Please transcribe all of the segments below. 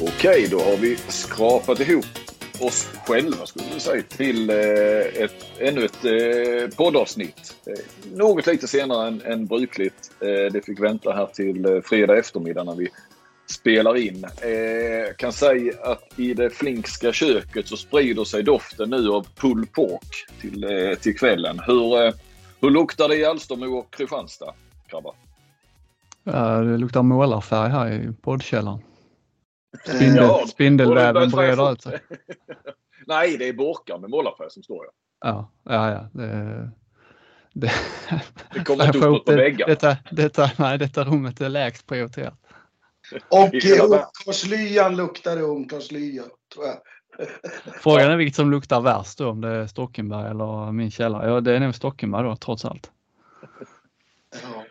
Okej, då har vi skrapat ihop oss själva skulle jag säga till eh, ett, ännu ett eh, poddavsnitt. Eh, något lite senare än, än brukligt. Det fick vänta här till fredag eftermiddag när vi spelar in. Jag kan säga att i det flinkska köket så sprider sig doften nu av pulled pork till, till kvällen. Hur, hur luktar det i Alstermo och Kristianstad, grabbar? Ja, det luktar målarfärg här i poddkällaren. Spindel, ja, spindelväven breder ut sig. Nej, det är burkar med målarfärg som står. Ja, ja, ja. Det, det, det kommer inte upp på väggarna. Detta, detta, nej, detta rummet är lägst prioriterat. Och ungkarlslyan luktar det ungkarlslya, tror jag. Frågan är vilket som luktar värst då, om det är Stockenberg eller min källare. Ja, det är nog Stockenberg då, trots allt. Ja.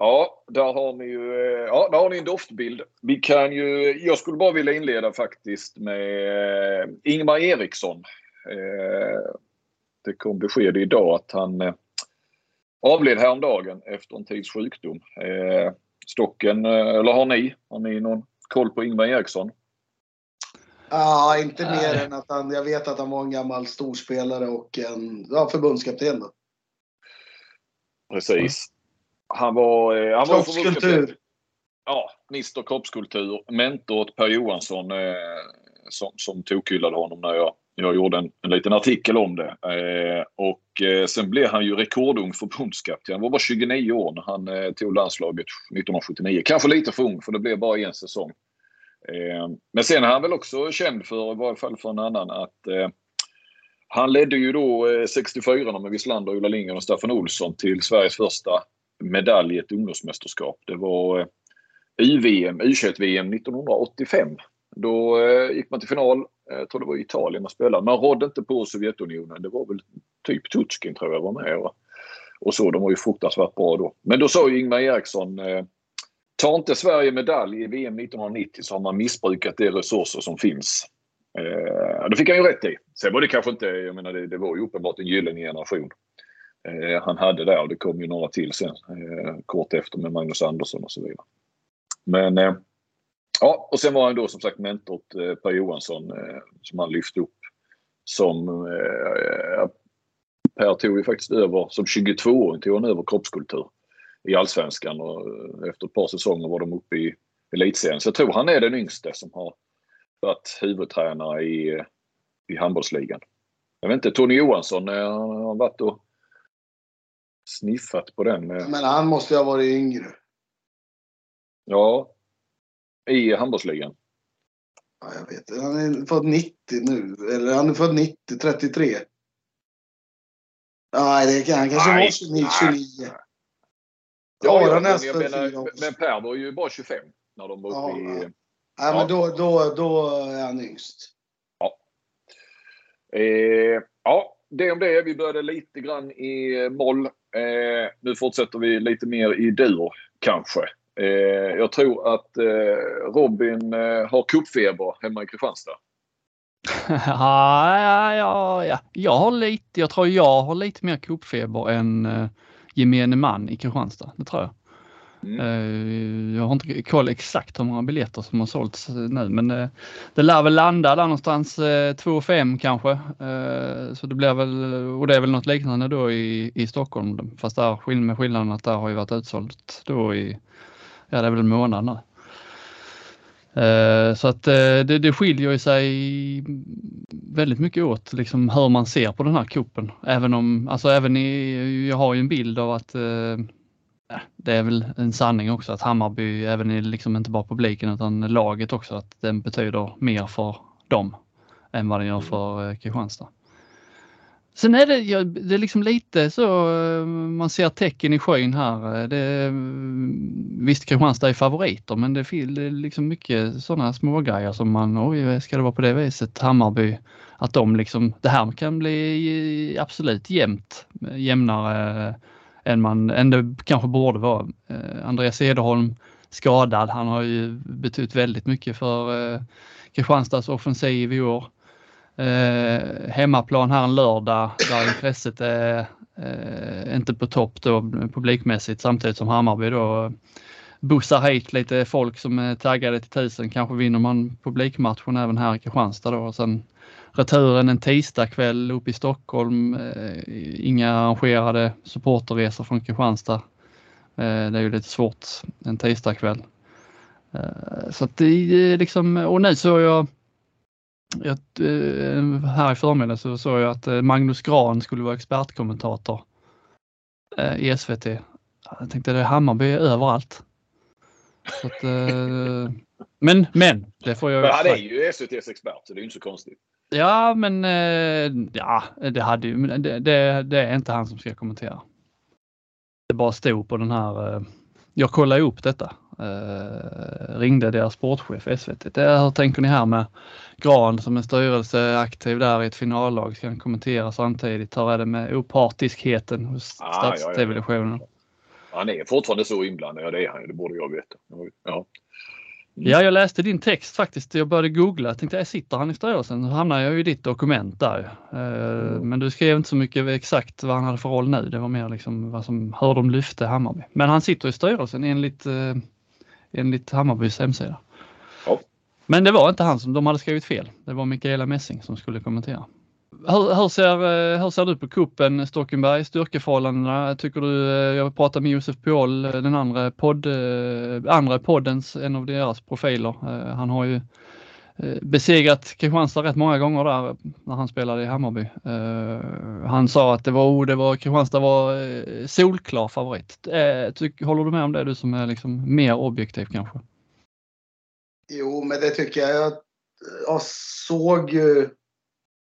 Ja, där har ni ju eh, ja, där har ni en doftbild. Vi kan ju, jag skulle bara vilja inleda faktiskt med eh, Ingmar Eriksson. Eh, det kom besked idag att han avled häromdagen efter en tids sjukdom. Stocken, eller har ni? Har ni någon koll på Ingmar Eriksson? Ja, inte mer än att han, jag vet att han var en gammal storspelare och en ja, förbundskapten. Då. Precis. Han var... Eh, han kroppskultur. Var ja, Mr Kroppskultur. Mentor åt Per Johansson eh, som, som tokhyllade honom när jag, jag gjorde en, en liten artikel om det. Eh, och eh, sen blev han ju rekordung förbundskapten. Han var bara 29 år när han eh, tog landslaget 1979. Kanske lite för ung för det blev bara en säsong. Eh, men sen är han väl också känd för, i varje fall för en annan, att han ledde ju då 64 med Wislander, Ola Lindgren och Staffan Olsson till Sveriges första medalj i ett ungdomsmästerskap. Det var UVM, U21-VM 1985. Då eh, gick man till final, jag tror det var i Italien man spelade. Man rådde inte på Sovjetunionen. Det var väl typ Tutskin tror jag var med. Och, och så, de var ju fruktansvärt bra då. Men då sa ju Ingmar Eriksson eh, Tar inte Sverige medalj i VM 1990 så har man missbrukat de resurser som finns. Eh, det fick han ju rätt i. Sen var det kanske inte, jag menar det, det var ju uppenbart en gyllene generation eh, han hade där och det kom ju några till sen eh, kort efter med Magnus Andersson och så vidare. Men eh, ja, och sen var han då som sagt mentor åt eh, Per Johansson eh, som han lyfte upp som eh, Per tog ju faktiskt över, som 22-åring tog han över kroppskultur i Allsvenskan och eh, efter ett par säsonger var de uppe i elitserien. Så jag tror han är den yngste som har varit huvudtränare i, i handbollsligan. Jag vet inte, Tony Johansson har varit och sniffat på den. Men han måste ju ha varit yngre. Ja. I handbollsligan. Ja, jag vet Han är född 90 nu. Eller han är född 90, 33. Nej, det kan han kanske var 29. 29. Ja, ja, men, jag menar, men Per var ju bara 25 när de var uppe ja, i... Ja. ja, men då, då, då är han yngst. Ja. Eh, ja, det om det. Vi började lite grann i moll. Eh, nu fortsätter vi lite mer i dur kanske. Eh, jag tror att eh, Robin eh, har kuppfeber hemma i Kristianstad. ja, ja, ja, jag har lite, jag tror jag har lite mer kuppfeber än eh, gemene man i Kristianstad. Det tror jag. Mm. Eh, jag har inte koll exakt hur många biljetter som har sålts nu, men eh, det lär väl landa där någonstans eh, 2-5 kanske. så det blir väl, och det är väl något liknande då i, i Stockholm, fast där med skillnaden att där har ju varit utsålt då i, ja det är väl en månad nu. Så att det, det skiljer ju sig väldigt mycket åt liksom hur man ser på den här kuppen. Även om, alltså även i, jag har ju en bild av att det är väl en sanning också att Hammarby, även i liksom inte bara publiken utan laget också, att den betyder mer för dem än vad den gör mm. för Kristianstad. Sen är det, ja, det är liksom lite så, eh, man ser tecken i skyn här. Det, visst Kristianstad är favoriter men det är liksom mycket sådana små grejer som man, oj ska det vara på det viset, Hammarby, att de liksom, det här kan bli absolut jämnt, jämnare än, man, än det kanske borde vara. Eh, Andreas Cederholm skadad, han har ju betytt väldigt mycket för eh, Kristianstads offensiv i år eh, hemmaplan här en lördag där intresset är eh, inte på topp då publikmässigt samtidigt som Hammarby då bussar hit lite folk som är taggade till tusen. Kanske vinner man publikmatchen även här i Kristianstad då. Och sen returen en tisdagkväll upp i Stockholm. Eh, inga arrangerade supporterresor från Kristianstad. Eh, det är ju lite svårt en tisdagkväll. Eh, så att det är liksom, och nu såg jag jag, här i förmiddag så såg jag att Magnus Gran skulle vara expertkommentator i SVT. Jag tänkte det är Hammarby överallt. Att, men, men, det får jag Men han är ju SVTs expert så det är inte så konstigt. Ja, men ja, det hade ju, det, det, det är inte han som ska kommentera. Det bara stod på den här, jag kollade upp detta, ringde deras sportchef SVT. Det, hur tänker ni här med Gran som är styrelseaktiv där i ett finallag, ska han kommentera samtidigt? Hur är det med opartiskheten hos ah, statstelevisionen? Ja, ja, ja. Han är fortfarande så inblandad, ja det är han det borde jag veta. Ja. Ja, jag läste din text faktiskt. Jag började googla. Jag tänkte, sitter han i styrelsen? Så hamnade jag i ditt dokument där. Mm. Men du skrev inte så mycket exakt vad han hade för roll nu. Det var mer liksom vad som, hur de lyfte Hammarby. Men han sitter i styrelsen enligt, eh, enligt Hammarbys hemsida. Ja. Men det var inte han som de hade skrivit fel. Det var Mikaela Messing som skulle kommentera. Hur, hur, ser, eh, hur ser du på kuppen Stockenberg, styrkeförhållandena? Tycker du, eh, jag pratade med Josef Paul, eh, den andra, podd, andra poddens, en av deras profiler. Han har ju besegrat Kristianstad rätt många gånger där när han spelade i Hammarby. Han sa att det var, oh, det var Kristianstad var solklar favorit. Håller du med om det, du som är liksom mer objektiv kanske? Jo, men det tycker jag. Jag såg ju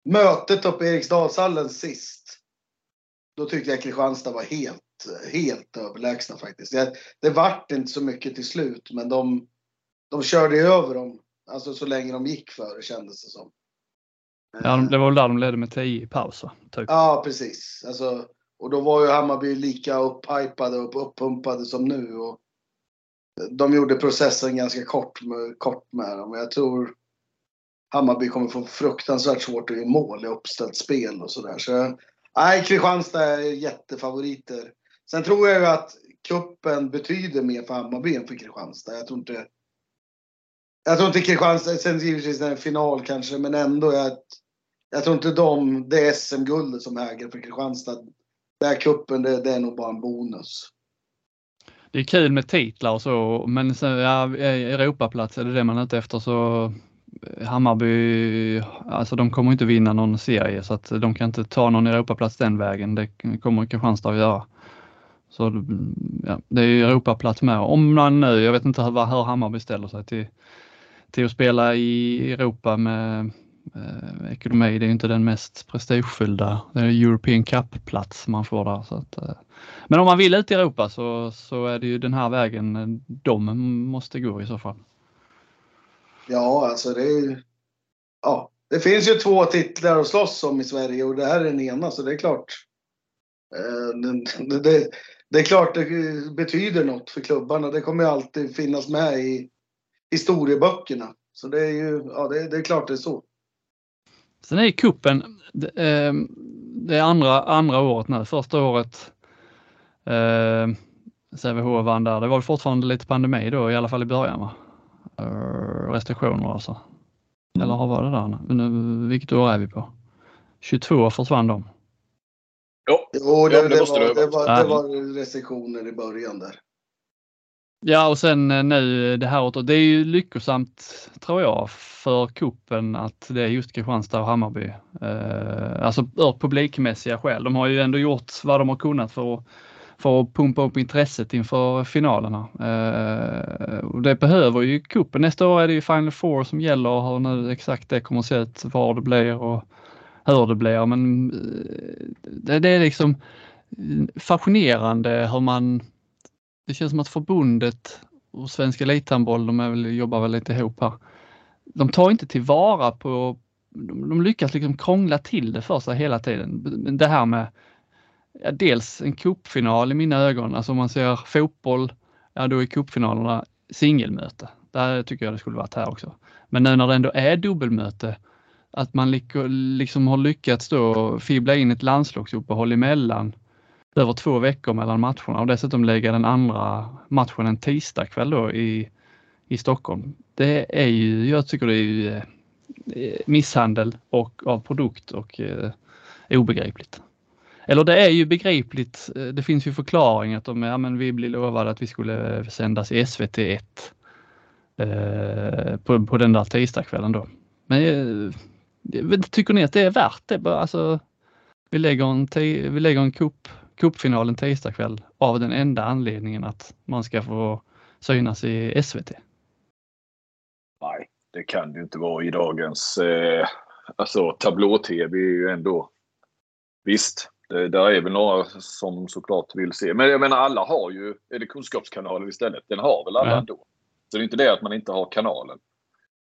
mötet uppe i Eriksdalshallen sist. Då tyckte jag Kristianstad var helt, helt överlägsna faktiskt. Det, det vart inte så mycket till slut, men de, de körde över dem. Alltså så länge de gick före kändes det som. Ja, det var väl där de ledde med 10 i paus typ. Ja, precis. Alltså, och då var ju Hammarby lika upphypade och uppumpade som nu. Och de gjorde processen ganska kort med, kort med dem. Jag tror Hammarby kommer få fruktansvärt svårt att göra mål i uppställt spel och sådär. Så, nej, Kristianstad är jättefavoriter. Sen tror jag ju att kuppen betyder mer för Hammarby än för Kristianstad. Jag tror inte... Jag tror inte Kristianstad, sen givetvis en final kanske, men ändå. Jag, jag tror inte de, det är SM-guldet som äger för Kristianstad. Den här kuppen, det, det är nog bara en bonus. Det är kul med titlar och så, men sen, ja, Europaplats, är det det man är ute efter så Hammarby, alltså de kommer inte vinna någon serie så att de kan inte ta någon Europaplats den vägen. Det kommer Kristianstad att göra. Så ja, det är ju Europaplats med. Om man nu, jag vet inte hur, hur Hammarby ställer sig till, till att spela i Europa med eh, ekonomi. Det är inte den mest prestigefyllda. Det är European Cup-plats man får där. Så att, eh. Men om man vill ut i Europa så, så är det ju den här vägen de måste gå i så fall. Ja, alltså det är Ja, det finns ju två titlar att slåss om i Sverige och det här är den ena så det är klart. Eh, det, det, det är klart det betyder något för klubbarna. Det kommer ju alltid finnas med i historieböckerna. Så det är ju, ja det, det är klart det är så. Sen är kuppen det, eh, det är andra, andra året nu. Första året eh, Sävehof vann där. Det var fortfarande lite pandemi då, i alla fall i början va? Eh, restriktioner alltså. Mm. Eller vad var det där nu? Vilket år är vi på? 22 försvann de. Jo, jo det, ja, det, det, var, det, var, det var restriktioner i början där. Ja och sen eh, nu det här året, det är ju lyckosamt tror jag för kuppen att det är just Kristianstad och Hammarby. Eh, alltså ur publikmässiga skäl. De har ju ändå gjort vad de har kunnat för att för att pumpa upp intresset inför finalerna. Eh, och det behöver ju kuppen. Nästa år är det ju Final Four som gäller och hur nu exakt det kommer att se ut, var det blir och hur det blir. Men eh, det, det är liksom fascinerande hur man, det känns som att förbundet och Svenska Elithandboll, de väl, jobbar väl lite ihop här. De tar inte tillvara på, de, de lyckas liksom krångla till det för sig hela tiden. Det här med ja, dels en cupfinal i mina ögon. Alltså om man ser fotboll, ja då är cupfinalerna singelmöte. Där tycker jag det skulle varit här också. Men nu när det ändå är dubbelmöte, att man liksom har lyckats då fibbla in ett landslagsuppehåll emellan över två veckor mellan matcherna och dessutom lägga den andra matchen en tisdagkväll då i, i Stockholm. Det är ju, jag tycker det är ju eh, misshandel och av produkt och eh, obegripligt. Eller det är ju begripligt. Eh, det finns ju förklaring att de, ja, men vi blev lovade att vi skulle eh, sändas i SVT 1 eh, på, på den där tisdagskvällen då. Men eh, tycker ni att det är värt det? Alltså, vi lägger en, vi lägger en cup, cupfinal en tisdagkväll av den enda anledningen att man ska få synas i SVT. Nej, det kan det inte vara i dagens eh, alltså tablå-tv är ju ändå Visst, det, där är väl några som såklart vill se. Men jag menar alla har ju, är det Kunskapskanalen istället? Den har väl alla ja. ändå? Så det är inte det att man inte har kanalen.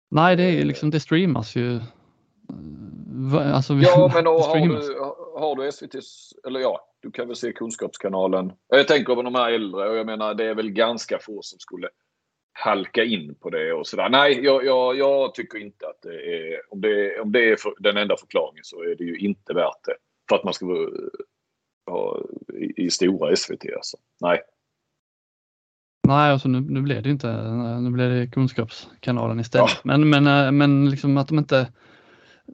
Nej, det är liksom, det streamas ju. Alltså, ja, men har du, har du SVT, eller ja, du kan väl se Kunskapskanalen. Jag tänker på de här äldre och jag menar det är väl ganska få som skulle halka in på det och sådär. Nej, jag, jag, jag tycker inte att det är, om det, om det är för, den enda förklaringen så är det ju inte värt det. För att man ska ha i, i stora SVT alltså. Nej. Nej, alltså nu, nu blev det inte, nu blev det Kunskapskanalen istället. Ja. Men, men, eh, men liksom att de inte,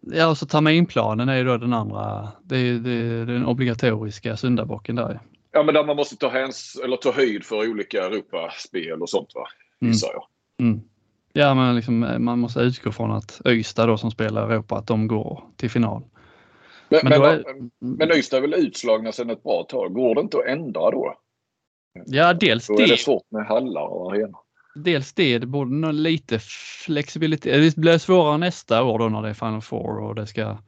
ja och så terminplanen är ju då den andra, det är, det är den obligatoriska syndabocken där. Ja men där man måste ta, häns, eller ta höjd för olika Europaspel och sånt va, gissar jag. Mm. Ja men liksom, eh, man måste utgå från att Öysta då som spelar Europa, att de går till final. Men, men, är... men Ystad är väl utslagna sedan ett bra tag. Går det inte att ändra då? Ja, dels då det. är det svårt med hallar och arenor. Dels det, det borde nog lite flexibilitet. Det blir svårare nästa år då när det är Final Four och det ska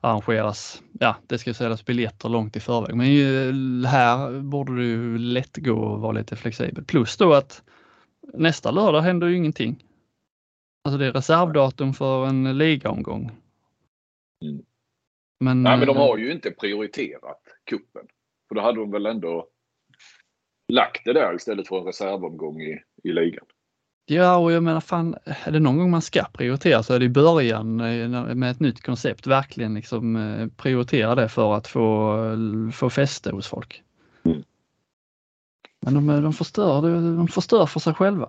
arrangeras. Ja, det ska säljas biljetter långt i förväg. Men här borde det ju lätt gå att vara lite flexibel. Plus då att nästa lördag händer ju ingenting. Alltså det är reservdatum för en ligaomgång. Mm. Men, Nej, men de eh, har ju inte prioriterat kuppen. För då hade de väl ändå lagt det där istället för en reservomgång i, i ligan. Ja, och jag menar fan, är det någon gång man ska prioritera så är det i början eh, med ett nytt koncept. Verkligen liksom eh, prioritera det för att få, få fäste hos folk. Mm. Men de, de, förstör, de förstör för sig själva.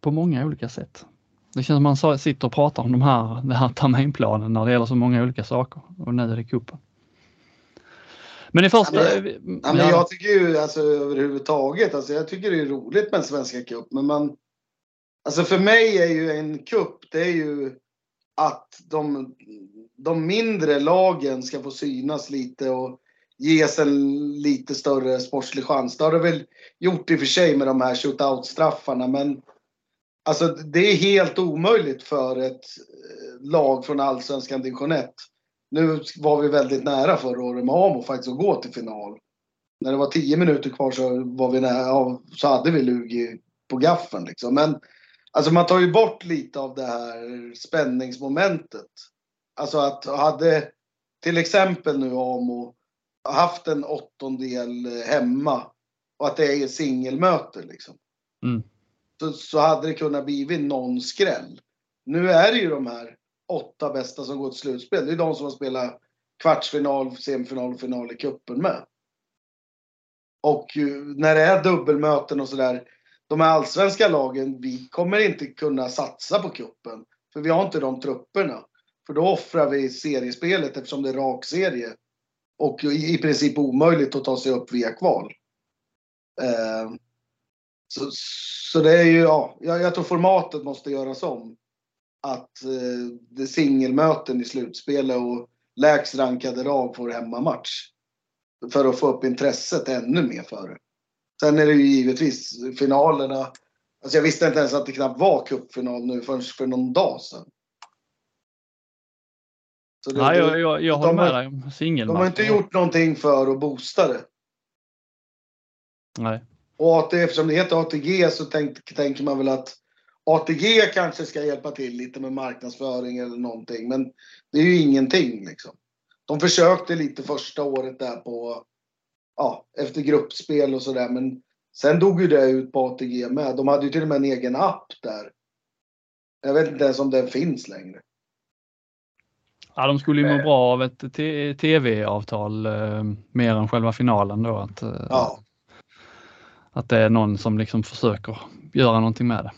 På många olika sätt. Det känns som man sitter och pratar om de här, den här terminplanen när det gäller så många olika saker och nu är det kuppen. Men i första... Ja, men, ja, men jag tycker ju alltså överhuvudtaget, alltså jag tycker det är roligt med en Svenska cup men man... Alltså för mig är ju en cup, det är ju att de, de mindre lagen ska få synas lite och ges en lite större sportslig chans. Det har det väl gjort i och för sig med de här shootout-straffarna men Alltså det är helt omöjligt för ett eh, lag från Allsvenskan division 1. Nu var vi väldigt nära förra året med Amo faktiskt att gå till final. När det var 10 minuter kvar så, var vi nära, så hade vi Lugi på gaffeln liksom. Men alltså man tar ju bort lite av det här spänningsmomentet. Alltså att hade till exempel nu Amo haft en åttondel eh, hemma och att det är singelmöte liksom. Mm så, så hade det kunnat blivit någon skräll. Nu är det ju de här åtta bästa som går till slutspel. Det är de som har spelat kvartsfinal, semifinal och final i cupen med. Och när det är dubbelmöten och sådär. De här allsvenska lagen, vi kommer inte kunna satsa på kuppen För vi har inte de trupperna. För då offrar vi seriespelet eftersom det är rak serie. Och i princip omöjligt att ta sig upp via kval. Eh, så, så det är ju, ja, jag, jag tror formatet måste göras om. Att eh, det är singelmöten i slutspelet och lägst rankade lag får hemmamatch. För att få upp intresset ännu mer för det. Sen är det ju givetvis finalerna. Alltså jag visste inte ens att det knappt var cupfinal nu förrän för någon dag sedan. Så det, Nej, jag, jag, jag håller med dig om singelmatch. De har inte gjort någonting för att boosta det. Nej. Och AT, eftersom det heter ATG så tänk, tänker man väl att ATG kanske ska hjälpa till lite med marknadsföring eller någonting. Men det är ju ingenting liksom. De försökte lite första året där på, ja, efter gruppspel och sådär. Men sen dog ju det ut på ATG med. De hade ju till och med en egen app där. Jag vet inte ens om den finns längre. Ja, de skulle ju må bra av ett tv-avtal eh, mer än själva finalen då. Att, eh, Ja. Att det är någon som liksom försöker göra någonting med det.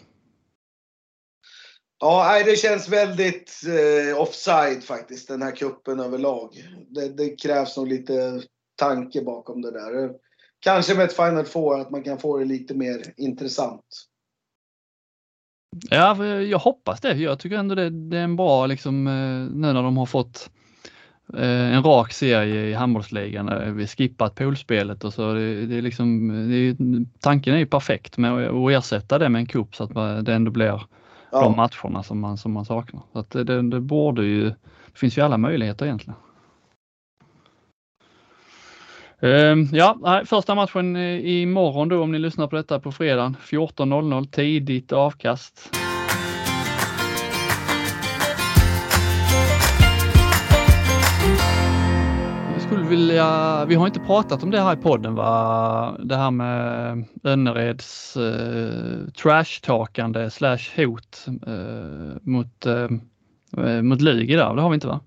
Ja, det känns väldigt eh, offside faktiskt, den här kuppen överlag. Det, det krävs nog lite tanke bakom det där. Kanske med ett Final Four att man kan få det lite mer intressant. Ja, jag hoppas det. Jag tycker ändå det, det är en bra liksom eh, nu när de har fått en rak serie i handbollsligan. eh, Vi skippat poolspelet och så. Det, det är liksom, det är, tanken är ju perfekt med att ersätta det med en cup så att det ändå blir de Ja, matcherna som man, som man saknar. Så att det, det, borde ju, det finns ju alla möjligheter egentligen. Ehm, Ja, första matchen eh, imorgon då om ni lyssnar på detta på fredagen 14.00 tidigt avkast. Vilja, vi har inte pratat om det här i podden va? Det här med Önnereds eh, trashtalkande slash hot eh, mot, eh, eh, mot Lugi där, det har vi inte va?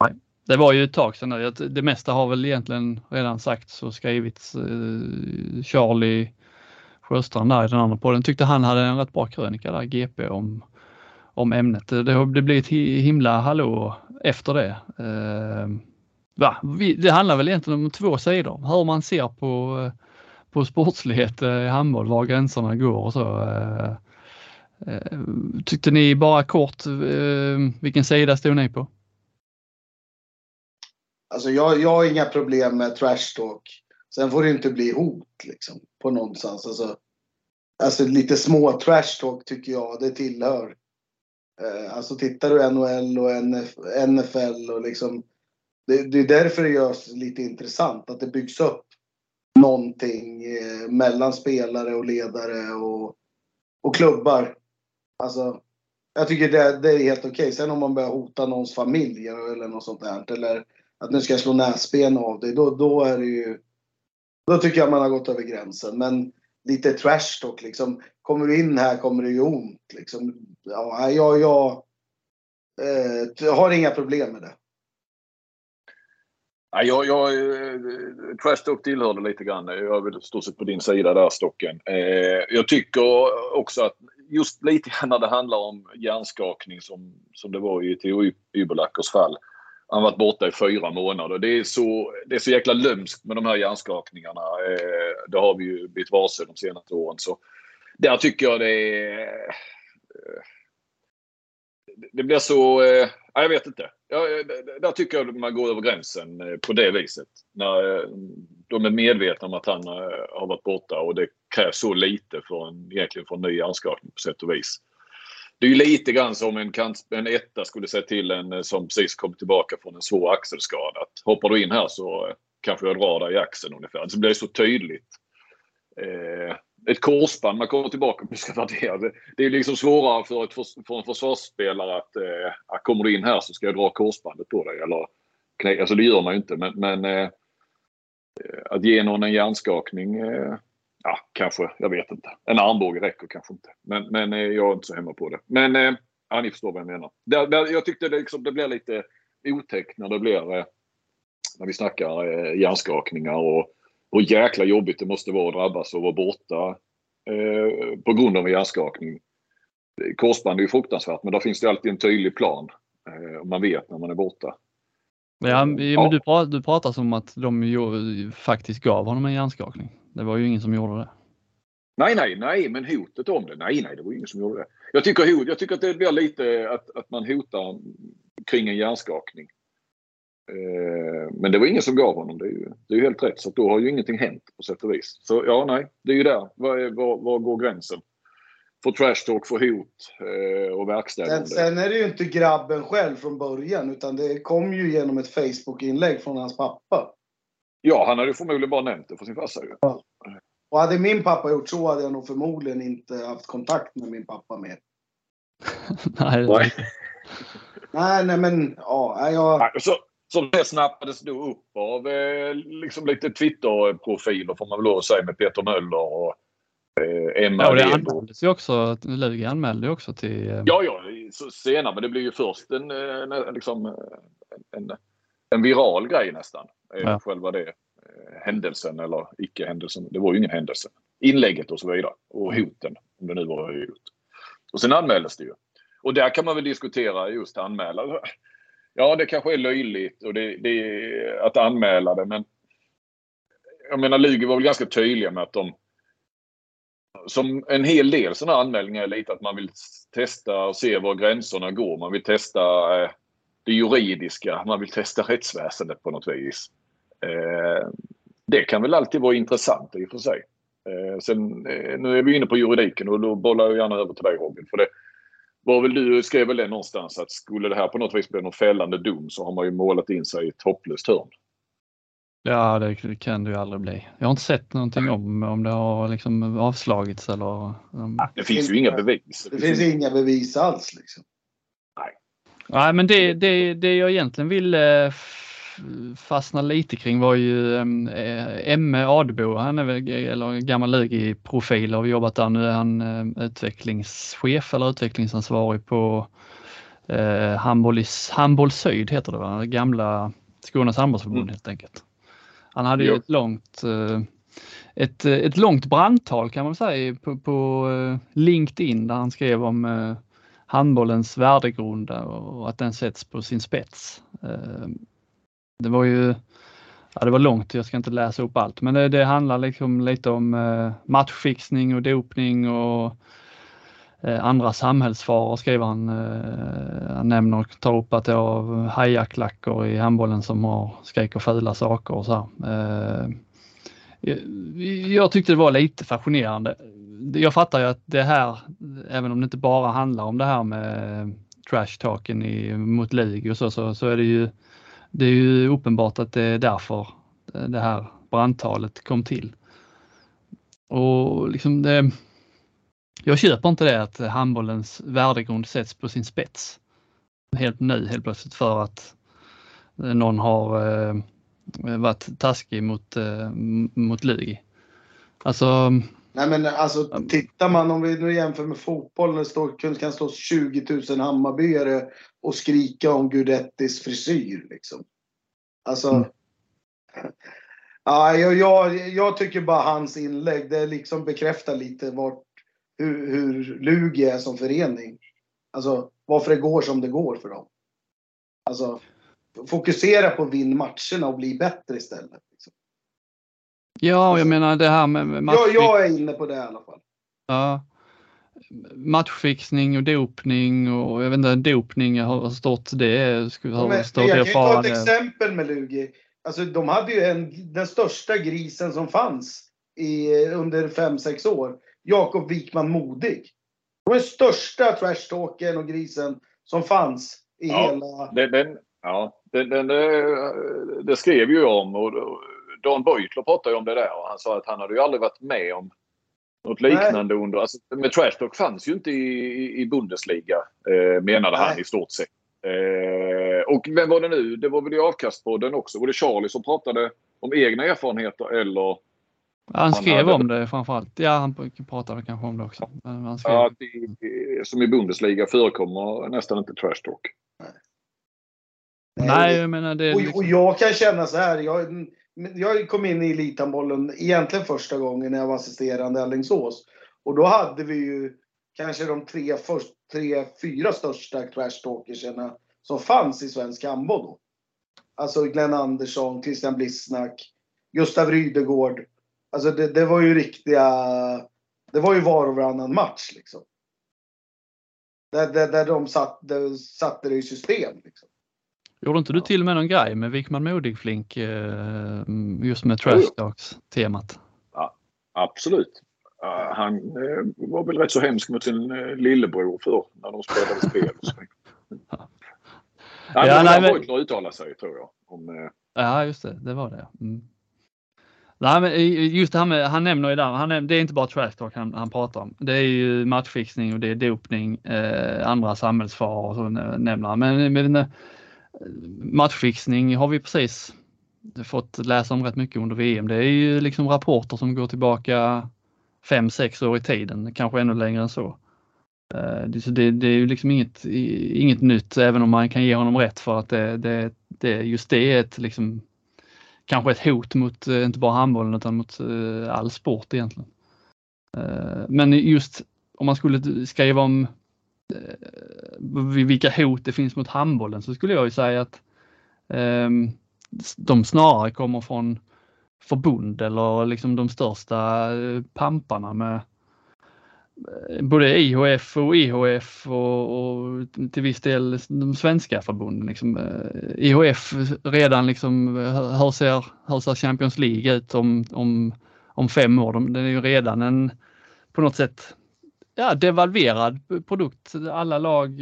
nej. Det var ju ett tag sedan. nu. Det mesta har väl egentligen redan sagts och skrivits. Eh, Charlie Sjöstrand där i den andra podden tyckte han hade en rätt bra krönika där, GP, om, om ämnet. Det har hi- himla hallå efter det. Eh, va? Det handlar väl egentligen om två sidor. Hur man ser på, eh, på sportslighet eh, i handboll, var gränserna går och så. Eh, tyckte ni bara kort, vilken sida stod ni på? Alltså jag, jag har inga problem med trash talk. Sen får det inte bli hot liksom på någonstans. Alltså, alltså lite små trash talk tycker jag det tillhör. Alltså tittar du NHL och NF, NFL och liksom. Det, det är därför det görs lite intressant. Att det byggs upp någonting eh, mellan spelare och ledare och, och klubbar. Alltså, jag tycker det, det är helt okej. Sen om man börjar hota någons familj eller något sånt där. Eller att nu ska jag slå näsben av dig. Då, då är det ju... Då tycker jag man har gått över gränsen. Men lite trash talk liksom. Kommer du in här kommer det ju ont. Liksom. Ja, jag, jag eh, har inga problem med det. Ja, jag, jag, eh, trash talk tillhörde lite grann. Jag är väl stort sett på din sida där Stocken. Eh, jag tycker också att just lite grann när det handlar om hjärnskakning som, som det var i Theo Ybelackers fall. Han har varit borta i fyra månader. Det är så, det är så jäkla lömskt med de här hjärnskakningarna. Eh, det har vi ju blivit varse de senaste åren. Så där tycker jag det är... eh, det blir så... Eh, jag vet inte. Ja, eh, där tycker jag man går över gränsen eh, på det viset. När eh, de är medvetna om att han har varit borta och det krävs så lite för en, egentligen för en ny hjärnskakning på sätt och vis. Det är ju lite grann som en, kant, en etta skulle säga till en som precis kom tillbaka från en svår axelskada. Att hoppar du in här så kanske jag drar dig i axeln ungefär. Det blir så tydligt. Eh, ett korsband, man kommer tillbaka om ska värdera det. Det är liksom svårare för, ett, förs- för en försvarsspelare att, eh, att kommer du in här så ska jag dra korsbandet på dig. Eller, knä- alltså det gör man ju inte men, men eh, att ge någon en hjärnskakning, eh, ja kanske, jag vet inte. En armbåge räcker kanske inte. Men, men eh, jag är inte så hemma på det. Men eh, ja, ni förstår vad jag menar. Det, det, jag tyckte det, liksom, det blev lite otäckt när det blir eh, när vi snackar eh, hjärnskakningar och hur jäkla jobbigt det måste vara att drabbas och vara borta eh, på grund av en hjärnskakning. Korsband är ju fruktansvärt men där finns det alltid en tydlig plan. Eh, och man vet när man är borta. Ja, men Ja. du, pratar, du pratar som att de ju, faktiskt gav honom en hjärnskakning. Det var ju ingen som gjorde det. Nej, nej, nej, men hotet om det. Nej, nej, det var ingen som gjorde det. Jag tycker, jag tycker att det blir lite att, att man hotar kring en hjärnskakning. Eh, men det var ingen som gav honom. Det är ju, det är ju helt rätt. Så då har ju ingenting hänt på sätt och vis. Så ja, nej, det är ju där. Var, är- var, var går gränsen? För trash talk, för hot eh, och Sen, verkställande. sen är det ju inte grabben själv från början utan det kom ju genom ett Facebook-inlägg från hans pappa. Ja, han hade ju förmodligen bara nämnt det för sin farsa ju. Och hade min pappa gjort så hade jag nog förmodligen inte haft kontakt med min pappa mer. Nej, Nej. Nej, men ja, jag... Nej, Så, som det snappades då upp av eh, liksom lite Twitter-profiler får man väl lov att säga med Peter Möller och eh, Emma Ja, och det anmäldes ju också, Lugi anmälde ju också till... eh, Ja, ja, senare, men det blir ju först en, en, liksom, en, en viral grej nästan. Ja. Själva det händelsen eller icke-händelsen. Det var ju ingen händelse. Inlägget och så vidare. Och hoten, om det nu var hot. Och sen anmäldes det ju. Och där kan man väl diskutera just anmäla. Ja, det kanske är löjligt och det, det är att anmäla det, men jag menar, Lugi var väl ganska tydliga med att de som en hel del sådana anmälningar är lite att man vill testa och se var gränserna går. Man vill testa eh, det juridiska, man vill testa rättsväsendet på något vis. Eh, det kan väl alltid vara intressant i och för sig. Eh, sen, eh, nu är vi inne på juridiken och då bollar jag gärna över till dig Robin. För det var väl du skrev väl det någonstans att skulle det här på något vis bli någon fällande dom så har man ju målat in sig i ett hopplöst hörn. Ja, det kan det ju aldrig bli. Jag har inte sett någonting om om det har liksom avslagits eller... det finns ju inga bevis. Det, det finns inga bevis alls liksom. Nej. Nej, men det, det, det jag egentligen ville fastna lite kring var ju eh, Emme Adebo. Han är väl eller gammal Lugi-profil och har jobbat där. Nu är han eh, utvecklingschef eller utvecklingsansvarig på eh, Handboll, Handboll Syd heter det va? Gamla Skånes handbollsförbund mm. helt enkelt. Han hade ju ett långt eh, ett, ett långt brandtal kan man säga på, på eh, LinkedIn där han skrev om eh, handbollens värdegrund och att den sätts på sin spets. Det var ju Ja, det var långt, jag ska inte läsa upp allt, men det, det handlar liksom lite om eh, matchfixning och dopning och eh, andra samhällsfaror skriver han. Eh, han nämner och tar upp att det är hajaklackor i handbollen som har skriker fula saker och så eh, jag tyckte det var lite fascinerande. Jag fattar ju att det här, även om det inte bara handlar om det här med trash talken mot lig och så, så, så är det ju det är ju uppenbart att det är därför eh, det här brandtalet kom till. Och liksom det, jag köper inte det att handbollens värdegrund sätts på sin spets helt nu helt plötsligt för att eh, någon har eh, varit taskig mot, eh, mot Lugi. Alltså, Nej men alltså tittar man om vi nu jämför med fotboll när det står, kan stå 20 000 Hammarbyare och skrika om Gudettis frisyr liksom. Alltså. Mm. Ja, jag, jag, tycker bara hans inlägg, det liksom bekräftar lite vart, hur, hur Lugi är som förening. Alltså varför det går som det går för dem. Alltså fokusera på att vinna matcherna och bli bättre istället. Ja, och jag menar det här med match... jag, jag är inne på det i alla fall. Ja. Matchfixning och dopning och jag vet inte, dopning har stått det. Skulle ha stått jag kan ju ta ett exempel med Lugi. Alltså de hade ju en, den största grisen som fanns i, under 5-6 år. Jakob Wikman Modig. Det var den största trashtalken och grisen som fanns i ja, hela... Den, den, ja, den, den, det skrev ju om och Dan Beutler pratade ju om det där och han sa att han hade ju aldrig varit med om något liknande Nej. under... Alltså, med trash talk fanns ju inte i, i Bundesliga eh, menade Nej. han i stort sett. Eh, och vem var det nu? Det var väl i avkastpodden också. Var det Charlie som pratade om egna erfarenheter eller? Han skrev han hade... om det framförallt. Ja, han pratade kanske om det också. Han skrev... Ja, det, som i Bundesliga förekommer nästan inte trash talk. Nej, Nej jag menar det... Liksom... och, jag kan känna så här. Jag, jag kom in i elithandbollen egentligen första gången när jag var assisterande i Alingsås. Och då hade vi ju kanske de tre, först, tre fyra största trashtalkerserna som fanns i svensk handboll då. Alltså Glenn Andersson, Christian Blissnack, Gustav Rydegård. Alltså det, det var ju riktiga... Det var ju var och varannan match liksom. Där, där, där de satt, där satte det i system. Liksom. Gjorde inte du till med någon grej med Wickman Modig-Flink eh, just med trash temat Ja, absolut. Han eh, var väl rätt så hemsk mot sin eh, lillebror för när de spelade spel. ja. Nej, ja, nej, men... uttala sig tror jag. Om, Ja, just det. Det var det. Mm. Nej, men just det här med, han nämner ju där, han nämner, det är inte bara trash talk han, han pratar om. Det är ju matchfixning och det är dopning, eh, andra samhällsfaror och så nämner han. Men, men matchfixning har vi precis fått läsa om rätt mycket under VM. Det är ju liksom rapporter som går tillbaka fem sex år i tiden, kanske ännu längre än så. Eh, så det, det, är ju liksom inget, inget nytt även om man kan ge honom rätt för att det, det, det just det är ett liksom kanske ett hot mot eh, inte bara handbollen utan mot eh, all sport egentligen. Men just om man skulle skriva om Eh, vilka hot det finns mot handbollen så skulle jag ju säga att ehm, de snarare kommer från förbund eller liksom de största eh, pamparna med eh, både IHF och IHF och, och, till viss del de svenska förbunden. Liksom. IHF redan liksom, hur ser, hur ser Champions League ut om, om, om fem år? De, det är ju redan en på något sätt ja, devalverad produkt. Alla lag,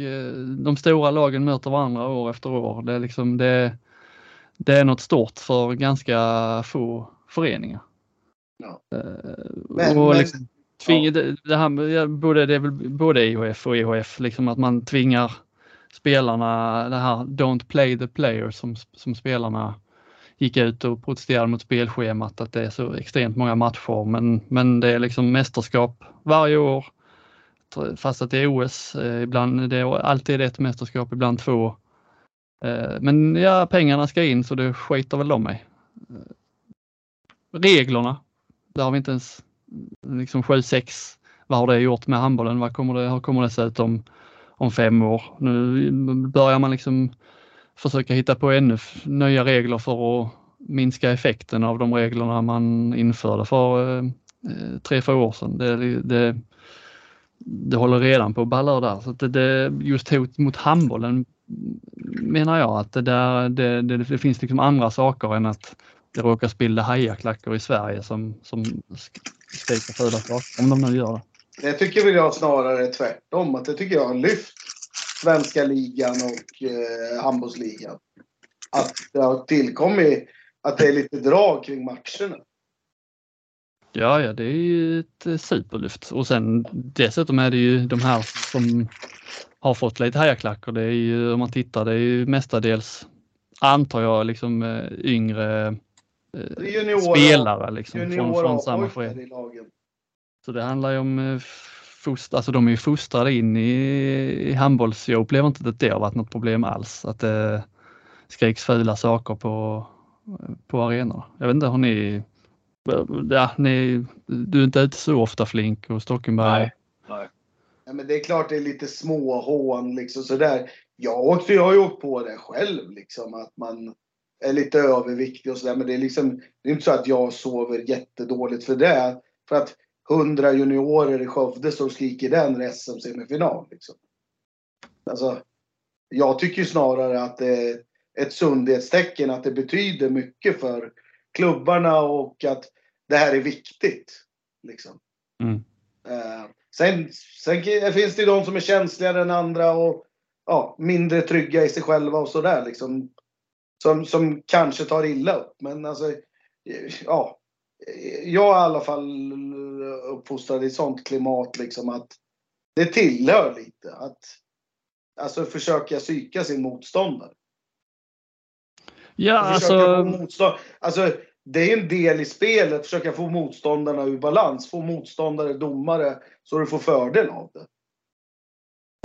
de stora lagen möter varandra år efter år. Det är, liksom, det, det är något stort för ganska få föreningar. Ja. Men, och liksom, Tving, ja. det, det, här, både, det är väl både IHF och EHF, liksom att man tvingar spelarna, det här don't play the player som, som spelarna gick ut och protesterade mot spelschemat att det är så extremt många matcher men, men det är liksom mästerskap varje år. Fast att det är OS, eh, ibland det är alltid ett mästerskap, ibland två. Eh, men ja, pengarna ska in så det skiter väl de i. Eh, reglerna, där har vi inte ens liksom 7-6. Vad har det gjort med handbollen? Vad kommer det, hur kommer det se ut om, om fem år? Nu börjar man liksom försöka hitta på ännu nya regler för att minska effekten av de reglerna man införde för eh, tre, fyra år sedan. Det, det, det håller redan på att balla där. Så det, det, just hot mot handbollen menar jag att det, där, det, det, det finns liksom andra saker än att det råkar spilla hajaklackor i Sverige som, som skriker fula saker. Om de nu gör det. Det tycker väl jag snarare tvärtom. Att det tycker jag har lyft svenska ligan och eh, handbollsligan. Att det har tillkommit att det är lite drag kring matcherna. Ja, ja, det är ju ett eh, superlyft. Och sen dessutom är det ju de här som har fått lite hejaklackor. Det är ju, om man tittar, det är ju mestadels, antar jag, liksom eh, yngre juniora, spelare liksom, juniora från, från samma förening. Så det handlar ju om eh, fost, alltså de är ju fostrade in i, i handbolls. Jag upplever inte att det har varit något problem alls. Att det skriks fula saker på, på arenorna. Jag vet inte, har ni Ja, ni, du är inte ute så ofta Flink och Stockenberg? Nej. Nej. Ja, men det är klart det är lite småhån liksom sådär. Jag, också, jag har ju åkt på det själv liksom att man är lite överviktig och sådär. Men det är liksom, det är inte så att jag sover jättedåligt för det. För att hundra juniorer i Skövde står och skriker den SM-semifinal. Liksom. Alltså, jag tycker snarare att det är ett sundhetstecken, att det betyder mycket för klubbarna och att det här är viktigt. Liksom. Mm. Uh, sen, sen finns det ju de som är känsligare än andra och ja, mindre trygga i sig själva och sådär. Liksom som, som kanske tar illa upp. Men alltså, ja. Jag är i alla fall uppfostrad i sånt klimat liksom att det tillhör lite. Att alltså försöka psyka sin motståndare. Ja, alltså... Motstånd... alltså... Det är en del i spelet, försöka få motståndarna ur balans. Få motståndare, domare, så du får fördel av det.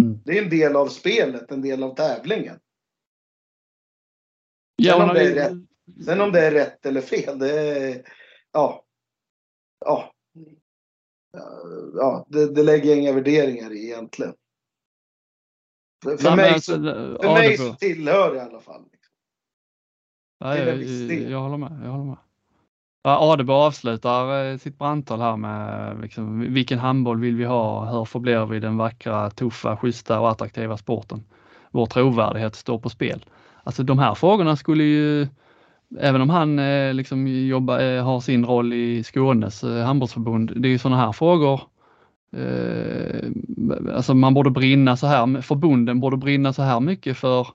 Mm. Det är en del av spelet, en del av tävlingen. Ja, sen, om det är rätt, sen om det är rätt eller fel, det är... Ja. Ja. Ja, det, det lägger jag inga värderingar i egentligen. För, för Nej, mig, alltså, för ja, mig så tillhör det i alla fall. Liksom. Ja, jag, håller med. Jag håller med. Adebo avslutar eh, sitt brandtal här med liksom, vilken handboll vill vi ha? Hur förblir vi den vackra, tuffa, schyssta och attraktiva sporten? Vår trovärdighet står på spel. Alltså de här frågorna skulle ju, även om han eh, liksom jobbar, eh, har sin roll i Skånes eh, handbollsförbund, det är ju sådana här frågor eh, alltså man borde brinna så här, förbunden borde brinna så här mycket för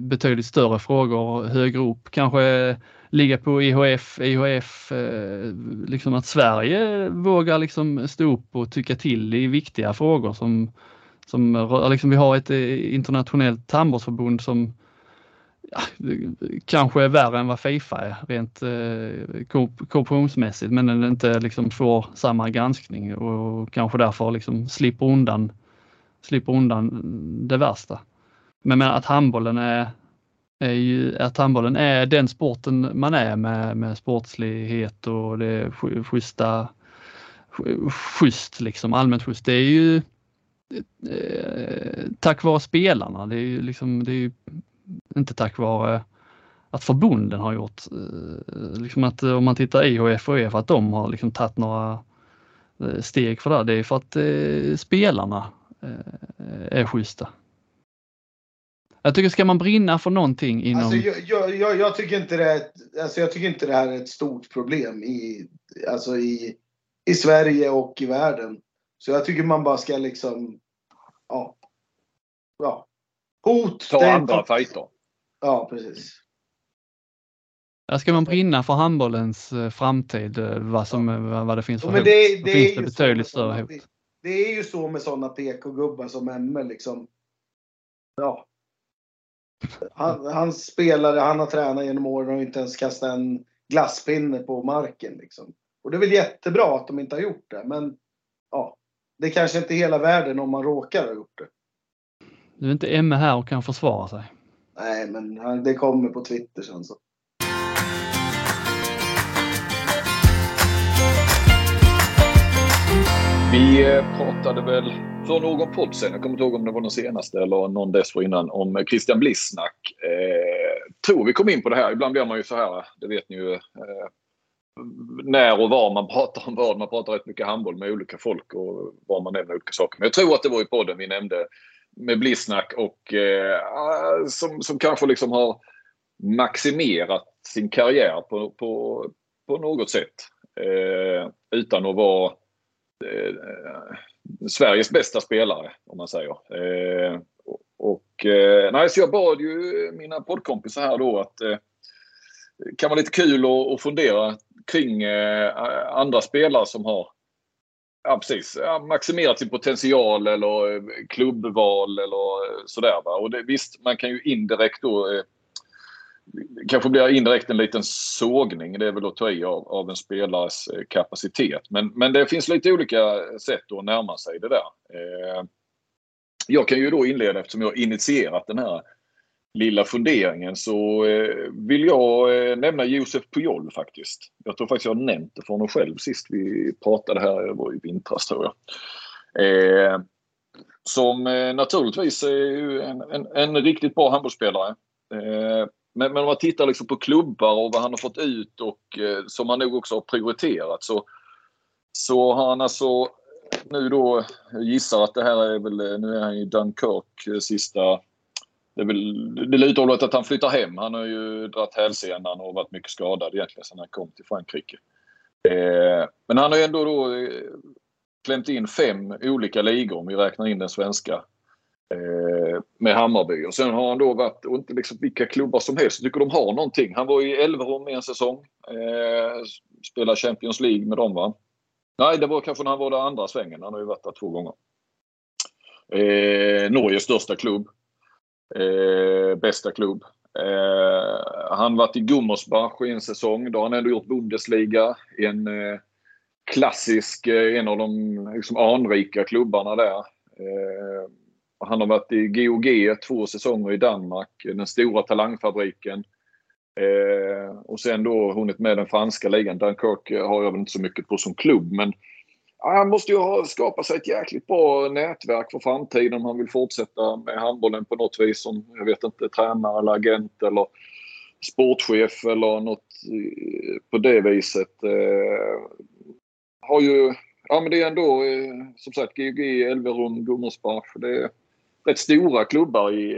betydligt större frågor högre upp, kanske ligga på IHF, IHF, eh, liksom att Sverige vågar liksom stå upp och tycka till i viktiga frågor som, som liksom vi har ett eh, internationellt tandvårdsförbund som ja, kanske är värre än vad Fifa är rent eh, korruptionsmässigt men den inte liksom får samma granskning och kanske därför liksom slipper undan slipper undan det värsta. Men, menar, att handbollen är, är ju, att handbollen är den sporten man är med, med sportslighet och det schyssta, schysst liksom, allmänt schysst. Det är ju eh, tack vare spelarna. Det är ju liksom, det är ju inte tack vare att förbunden har gjort. Eh, liksom att eh, om man tittar IHF och EF att de har liksom tagit några eh, steg för det. Det är för att eh, spelarna eh, är schyssta. Jag tycker ska man brinna för någonting inom... Alltså, jag, jag, jag, tycker inte det, alltså, jag tycker inte det här är ett stort problem i, alltså i, i Sverige och i världen. Så jag tycker man bara ska liksom, ja. ja. Hot. Ta andra fighter. Ja, precis. Där ska man brinna för handbollens eh, framtid, eh, vad, som, ja. vad det finns för ja, hot. Det, det finns det betydligt större hot. Det är ju så med sådana PK-gubbar som Emme liksom. Ja. Han, han spelare, han har tränat genom åren och inte ens kastat en glasspinne på marken liksom. Och det är väl jättebra att de inte har gjort det, men ja. Det är kanske inte hela världen om man råkar ha gjort det. Nu är inte Emme här och kan försvara sig. Nej, men det kommer på Twitter sen så. Vi eh, pratade väl för någon podd sen, jag kommer inte ihåg om det var den senaste eller någon dessförinnan, om Christian Blissnack. Eh, tror vi kom in på det här. Ibland blir man ju så här, det vet ni ju, eh, när och var man pratar om vad. Man pratar rätt mycket handboll med olika folk och var man nämner olika saker. Men jag tror att det var i podden vi nämnde med Blissnack och eh, ah, som, som kanske liksom har maximerat sin karriär på, på, på något sätt. Eh, utan att vara eh, Sveriges bästa spelare om man säger. Eh, och, eh, nej, så jag bad ju mina poddkompisar här då att eh, kan vara lite kul att, att fundera kring eh, andra spelare som har ja, precis, ja, maximerat sin potential eller eh, klubbval eller eh, sådär. Va? Och det, visst, man kan ju indirekt då eh, kanske blir indirekt en liten sågning, det är väl att ta i av, av en spelares eh, kapacitet. Men, men det finns lite olika sätt att närma sig det där. Eh, jag kan ju då inleda, eftersom jag initierat den här lilla funderingen, så eh, vill jag eh, nämna Josef Pujol faktiskt. Jag tror faktiskt jag har nämnt det för honom själv sist vi pratade här, det var i vintras tror jag. Eh, som eh, naturligtvis är en, en, en, riktigt bra handbollsspelare. Men, men om man tittar liksom på klubbar och vad han har fått ut och eh, som han nog också har prioriterat så, så har han alltså nu då, jag gissar att det här är väl, eh, nu är han i Dunkirk eh, sista det är väl det lutar åt att han flyttar hem. Han har ju dragit hälsenan och varit mycket skadad egentligen sedan han kom till Frankrike. Eh, men han har ju ändå då eh, klämt in fem olika ligor om vi räknar in den svenska Eh, med Hammarby. Och sen har han då varit, och inte liksom vilka klubbar som helst, jag tycker de har någonting. Han var i Elverum en säsong. Eh, spelade Champions League med dem va? Nej, det var kanske när han var där andra svängen. Han har ju varit där två gånger. Eh, Norges största klubb. Eh, bästa klubb. Eh, han varit i Gummersbach i en säsong. Då har han ändå gjort Bundesliga. En eh, klassisk, eh, en av de liksom, anrika klubbarna där. Eh, han har varit i GOG två säsonger i Danmark, den stora talangfabriken. Eh, och sen då hunnit med den franska ligan. Dunkirk har jag väl inte så mycket på som klubb men han måste ju ha skapat sig ett jäkligt bra nätverk för framtiden om han vill fortsätta med handbollen på något vis som, jag vet inte, tränare eller agent eller sportchef eller något eh, på det viset. Eh, har ju, ja men det är ändå eh, som sagt GOG, Elverum, Gummersbach. Det, rätt stora klubbar i,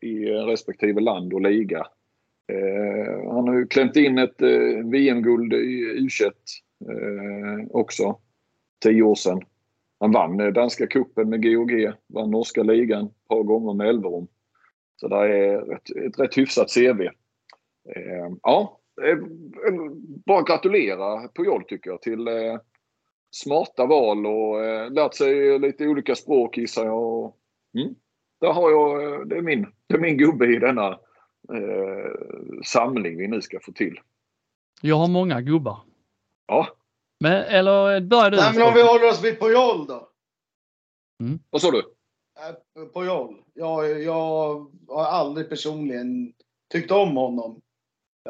i respektive land och liga. Eh, han har ju klämt in ett eh, VM-guld i U21 eh, också. Tio år sedan. Han vann eh, danska kuppen med GOG, vann norska ligan ett par gånger med Elverum. Så det är ett, ett rätt hyfsat CV. Eh, ja, eh, bara gratulera Pujol tycker jag till eh, smarta val och eh, lärt sig lite olika språk gissar jag. Mm där har jag, eh, det är min, det är min gubbe i denna eh, samling vi nu ska få till. Jag har många gubbar. Ja. Men, eller börjar du? Nej, men om vi håller oss vid Pujol då. Mm. Vad sa du? Äh, Pujol. Jag, jag har aldrig personligen tyckt om honom.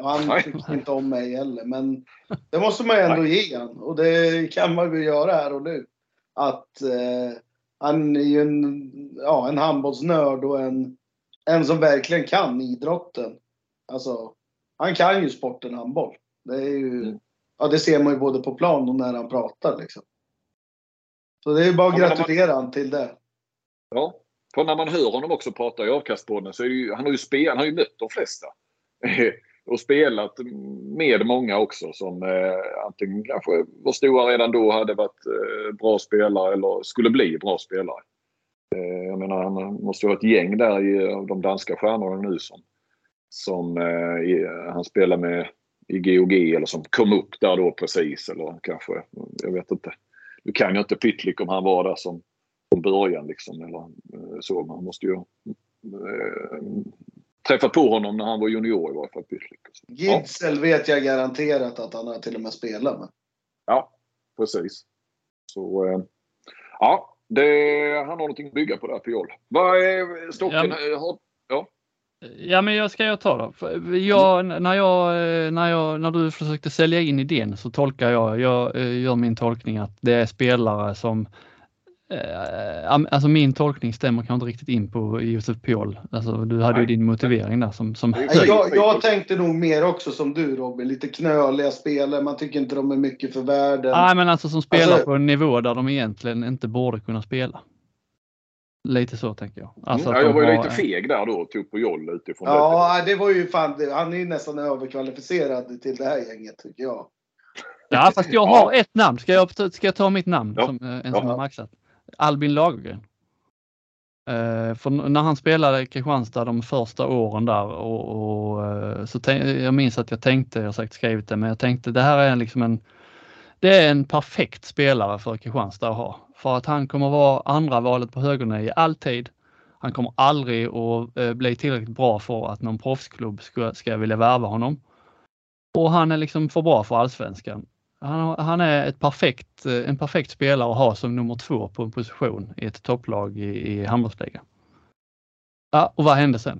Han Nej. tyckte inte om mig heller, men det måste man ju ändå ge han och det kan man ju göra här och nu. Att eh, han är ju en, ja, en handbollsnörd och en, en som verkligen kan idrotten. Alltså, han kan ju sporten handboll. Det är ju, Mm. ja det ser man ju både på plan och när han pratar liksom. Så det är ju bara att Ja, man- gratulera han till det. Ja. För när man hör honom också prata i avkastpodden så är ju, han har ju, spel, han har ju mött de flesta. och spelat med många också som eh, antingen kanske var stora redan då hade varit eh, bra spelare eller skulle bli bra spelare. Eh, jag menar han måste ju ha ett gäng där i, av de danska stjärnorna nu som, som eh, i, han spelar med i GOG eller som kom upp där då precis eller kanske, jag vet inte. Nu kan jag inte Pytlik om han var där som från början liksom eller eh, så. Man måste ju eh, eh, träffa på honom när han var junior i varje fall. Pytlik. Ja, Gidsel vet jag garanterat att han har till och med spelat med. ja, precis. Så eh, ja, det, han har någonting att bygga på där Piol. Vad är stocken? Ja, har, ja. Ja, men jag ska jag ta då. Jag, när, jag, eh, när, jag, när du försökte sälja in idén så tolkar jag, jag eh, gör min tolkning att det är spelare som eh, Alltså min tolkning stämmer kanske inte riktigt in på Josef Piol. Alltså, du hade ju din motivering där som, som. Jag, jag tänkte nog mer också som du Robin, lite knöliga spelare. Man tycker inte de är mycket för världen. Nej, men alltså som spelar Alltså- på en nivå där de egentligen inte borde kunna spela. Lite så tänker jag. Alltså Mm, ja, jag de var ju har- lite feg där då och tog på Joll utifrån det. Ja, det var ju fan, det- han är ju nästan överkvalificerad till det här gänget tycker jag. Ja, fast jag har ett namn. Ska jag, ska jag ta mitt namn? Ja. Som, eh, en Ja. som har maxat. Albin Lagergren. Eh, för när han spelade i Kristianstad de första åren där och, och eh, så tänk, jag minns att jag tänkte, jag har säkert skrivit det, men jag tänkte det här är liksom en det är en perfekt spelare för Kristianstad att ha. För att han kommer vara andra valet på högernie alltid. Han kommer aldrig att eh, bli tillräckligt bra för att någon proffsklubb ska, ska vilja värva honom. Och han är liksom för bra för allsvenskan. Han, han är ett perfekt, eh, en perfekt spelare att ha som nummer två på en position i ett topplag i, i handbollsligan. Ja, och vad hände sen?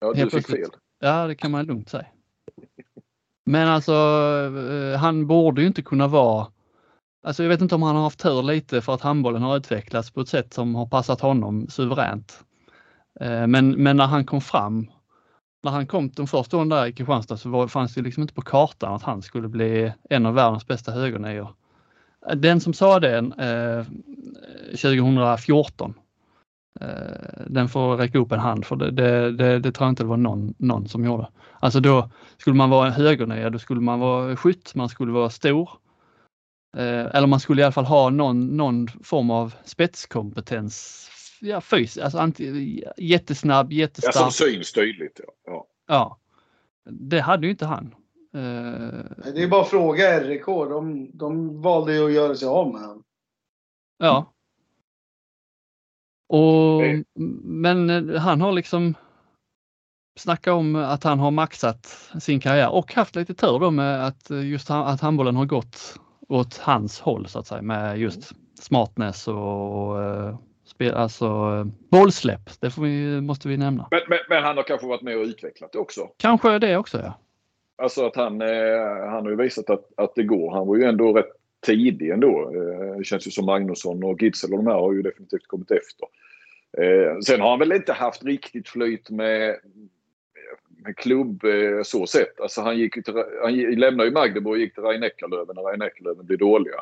Ja, du helt fick plötsligt. fel. Ja, det kan man lugnt säga. Men alltså, eh, han borde ju inte kunna vara Alltså jag vet inte om han har haft tur lite för att handbollen har utvecklats på ett sätt som har passat honom suveränt. Eh, Men, men när han kom fram, när han kom de första åren där i Kristianstad så var, fanns det liksom inte på kartan att han skulle bli en av världens bästa högernior. Den som sa det eh, 2014, eh, den får räcka upp en hand för det, det, det, det tror jag inte det var någon, någon som gjorde. Alltså då skulle man vara en högernia, då skulle man vara skytt, man skulle vara stor. Eh, eller man skulle i alla fall ha någon, någon form av spetskompetens. Ja, fys, alltså anti, jättesnabb, Ja, jättestark. som syns tydligt. Ja. Ja. Ja. Det hade ju inte han. Det är bara att fråga RIK. De, de valde ju att göra sig av med honom. Ja. Och, Eh. men eh, han har liksom snackat om att han har maxat sin karriär och haft lite tur då med att eh, just han- att handbollen har gått åt hans håll så att säga med just smartness och eh, spel, alltså bollsläpp. Det vi, måste vi nämna. Men, men, men han har kanske varit med och utvecklat det också. Kanske det också ja. Alltså att han, eh, han har ju visat att, att det går. Han var ju ändå rätt tidig ändå. Eh, det känns ju som Magnusson och Gitzel och de här har ju definitivt kommit efter. Eh, sen har han väl inte haft riktigt flyt med, med klubb så sett. Alltså han, gick till, han lämnade ju Magdeburg och gick till Rhein-Neckarlöven när Rhein-Neckarlöven blev dåliga.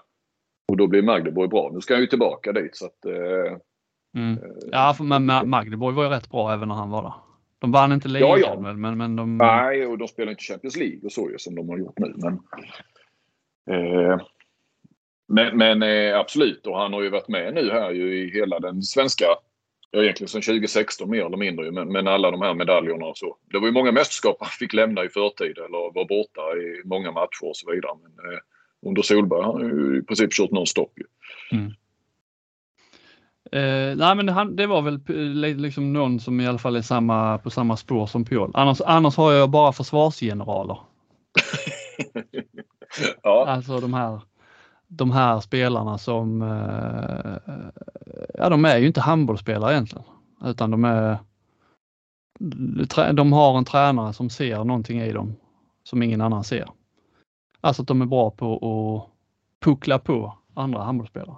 Och då blev Magdeburg bra. Nu ska han ju tillbaka dit så att... Eh, Mm. Ja, för, men Ma- Magdeburg var ju rätt bra även när han var där. De vann inte ligan Ja, ja. men, men de... Nej, och de spelar inte Champions League och så ju som de har gjort nu. Men, eh, men, men eh, absolut, och han har ju varit med nu här ju i hela den svenska, ja egentligen sedan 2016 mer eller mindre, men, men alla de här medaljerna och så. Det var ju många mästerskap han fick lämna i förtid eller var borta i många matcher och så vidare. Men, eh, under Solberg har han ju i princip kört nonstop ju. Eh, nej men han, det var väl liksom någon som i alla fall är samma, på samma spår som Piol. Annars, annars har jag bara försvarsgeneraler. Ja, Alltså de här, de här spelarna som, eh, ja, de är ju inte handbollsspelare egentligen. Utan de är de har en tränare som ser någonting i dem som ingen annan ser. Alltså att de är bra på att puckla på andra handbollsspelare.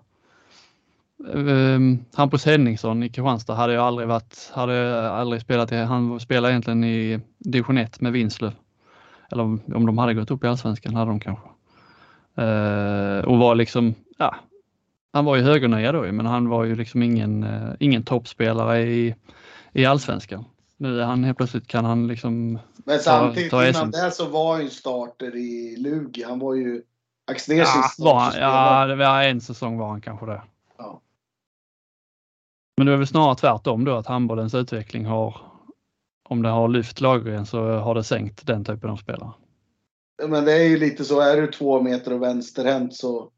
Um, Hampus Henningsson i Kristianstad hade jag aldrig varit, hade aldrig spelat i, han spelade egentligen i division 1 med Vinslöv. Eller om, om de hade gått upp i allsvenskan hade de kanske. Uh, och var liksom, ja, han var ju högernia då men han var ju liksom ingen, uh, ingen toppspelare i, i allsvenskan. Nu är han helt plötsligt kan han liksom Men samtidigt ta, ta innan det så var han ju starter i Lugi. Han var ju Axnérs ja, var han, ja, det var en säsong var han kanske det. Men det är väl snarare tvärtom då att handbollens utveckling har om det har lyft Lagergren så har det sänkt den typen av spelare. Men det är ju lite så, är du två meter och vänsterhänt så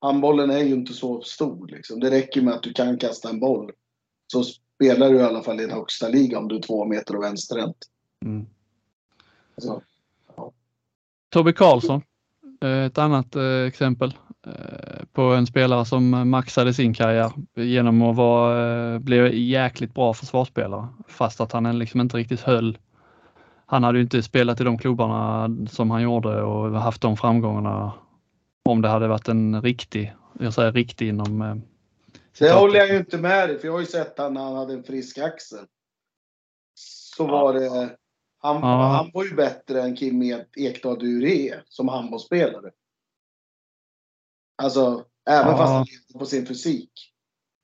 handbollen är ju inte så stor liksom. Det räcker med att du kan kasta en boll. Så spelar du i alla fall i den högsta ligan om du är två meter och vänsterhänt. Mm. Så, ja. Tobbe Karlsson, eh, ett annat eh, exempel på en spelare som maxade sin karriär genom att vara, bli jäkligt bra försvarsspelare fast att han liksom inte riktigt höll. Han hade ju inte spelat i de klubbarna som han gjorde och haft de framgångarna om det hade varit en riktig, jag säger riktig inom det håller jag ju inte med dig, för jag har ju sett han när han hade en frisk axel. Så var det... Han, ja. han var ju bättre än Kim Ekdahl Duré som handbollsspelare. Alltså, även ja. fast han levde på sin fysik.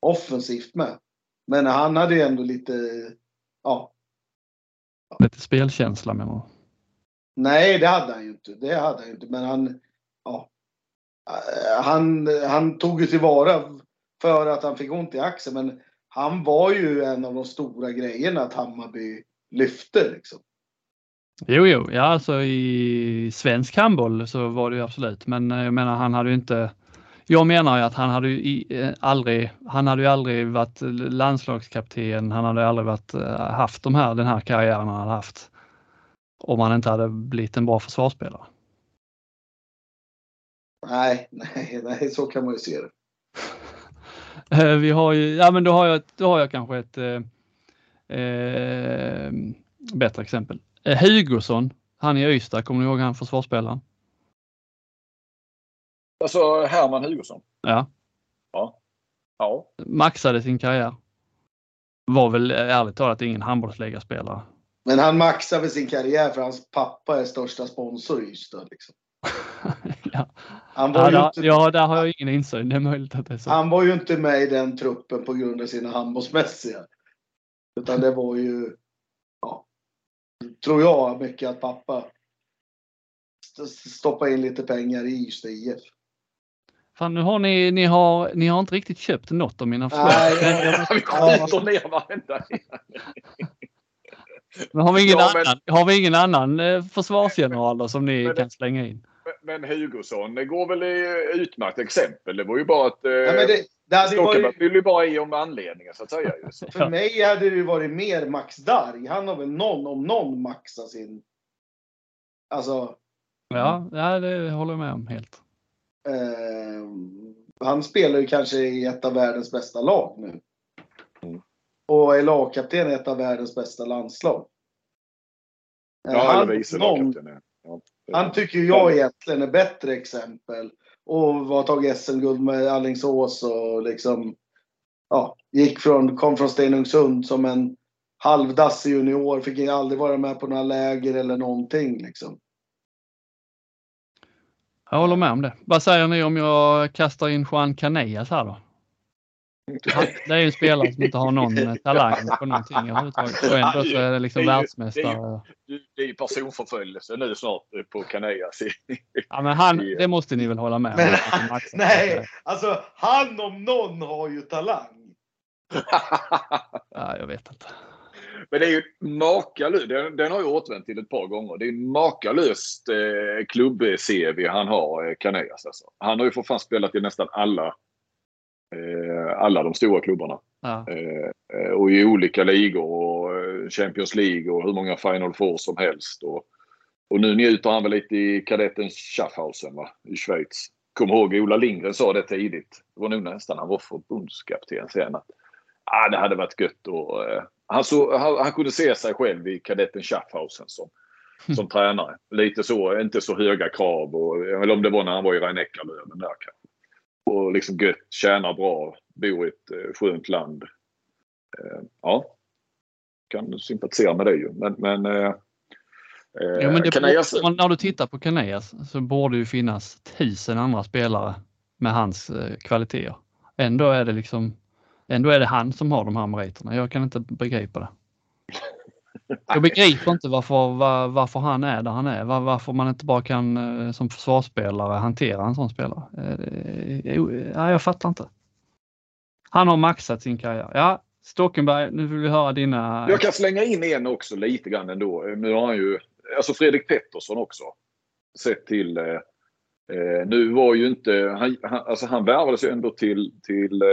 Offensivt med. Men han hade ju ändå lite, ja. Lite spelkänsla menar du? Nej, det hade han ju inte. Det hade han ju inte. Men han, ja. Han, han tog ju tillvara för att han fick ont i axeln. Men han var ju en av de stora grejerna att Hammarby lyfte. Liksom. Jo, jo, ja alltså i svensk handboll så var det ju absolut, men eh, jag menar han hade ju inte jag menar ju att han hade ju eh, aldrig, han hade ju aldrig varit landslagskapten, han hade aldrig varit, eh, haft de här, den här karriären han hade haft om han inte hade blivit en bra försvarsspelare. Nej, nej, nej, så kan man ju se det. Eh, vi har ju, ja men då har jag, då har jag kanske ett eh, bättre exempel. Hugosson, han i Ystad, kommer ni ihåg han försvarsspelaren? Alltså Herman Hugosson? Ja. Ja. ja. Maxade sin karriär. Var väl ärligt talat ingen handbollsligaspelare. Men han maxade sin karriär för hans pappa är största sponsor i Ystad. Liksom. ja. Han var ja, inte, ja, där har jag ingen insyn. Det är möjligt att det är så. Han var ju inte med i den truppen på grund av sina handbollsmässiga. Utan det var ju, ja, tror jag, mycket att pappa stoppa in lite pengar i Ystad IF. Fan, nu har ni, ni har, ni har inte riktigt köpt något av mina förslag. Nej, vi skjuter ner varenda men har vi ingen, ja, men... annan, har vi ingen annan eh, försvarsgeneral då, som ni men, kan slänga in? Men Hugosson, det går väl i utmärkt exempel. Det var ju bara att ja, men det, det hade Stockenberg ju bara i om anledningen så att säga. För mig hade det varit mer Max Darg. Han har väl någon, om någon, maxat sin... Alltså... Ja, ja, det håller jag med om helt. Eh, han spelar ju kanske i ett av världens bästa lag nu. Mm. Och är lagkapten i ett av världens bästa landslag. Ja, han, eller vice lagkapten. Ja. Han tycker jag egentligen är bättre exempel. Och har tagit SM-guld med Allingsås och liksom ja, gick från, kom från Stenungsund som en halvdassig junior. Fick aldrig vara med på några läger eller någonting liksom. Jag håller med om det. Vad säger ni om jag kastar in Juan Canellas här då? Det är ju en spelare som inte har någon talang på någonting överhuvudtaget. Och ändå så är det liksom världsmästare. Det är ju personförföljelse nu snart på Canellas. Ja men han, det måste ni väl hålla med om? nej, alltså han om någon har ju talang. ja, jag vet inte. Men det är ju makalöst. Den, den, har jag återvänt till ett par gånger. Det är en makalöst eh, klubb-CV han har, eh, Canellas. Alltså. Han har ju för fan spelat i nästan alla Eh, alla de stora klubbarna. Ja. Eh, och i olika ligor och eh, Champions League och hur många Final Four som helst. Och, och nu njuter han väl lite i kadetten Schaffhausen va? i Schweiz. kommer ihåg Ola Lindgren sa det tidigt. Det var nog nästan han var förbundskapten sen. Att, ah, det hade varit gött och, eh, han, så, han, han, kunde se sig själv i kadetten Schaffhausen som, mm. som tränare. Lite så, inte så höga krav. Och, eller om det var när han var i rhein där kanske. Och liksom gött, tjänar bra, bor i ett eh, skönt land. Eh, ja, kan sympatisera med det ju. Men, men eh, Ja, men Canellas... borde, när du tittar på Canellas så borde det finnas tusen andra spelare med hans eh, kvaliteter. Ändå är det liksom Ändå är det han som har de här meriterna. Jag kan inte begripa det. Jag begriper inte varför, var, varför han är där han är. Var, varför man inte bara kan eh, som försvarsspelare hantera en sån spelare. Eh, ja, jag fattar inte. Han har maxat sin karriär. Ja, Stockenberg, nu vill vi höra dina... Jag kan slänga in en också lite grann ändå. Nu har han ju alltså Fredrik Pettersson också. Sett till... Eh, eh, nu var ju inte... Han, han, alltså han värvades ju ändå till, till eh,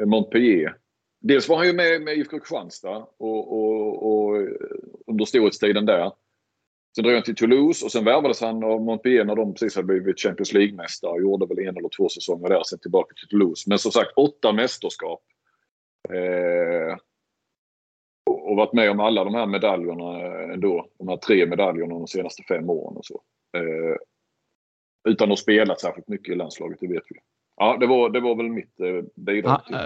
Eh, Montpellier. Dels var han ju med, med IFK Kristianstad och, och, och under storhetstiden där. Sen drog han till Toulouse och sen värvades han av Montpellier när de precis hade blivit Champions League-mästare. och Gjorde väl en eller två säsonger där, sen tillbaka till Toulouse. Men som sagt, åtta mästerskap. Eh, och varit med om alla de här medaljerna ändå. De här tre medaljerna de senaste fem åren och så. Eh, utan att spela särskilt mycket i landslaget, det vet vi. Ja, det var, det var väl mitt eh, bidrag. Till. Eh,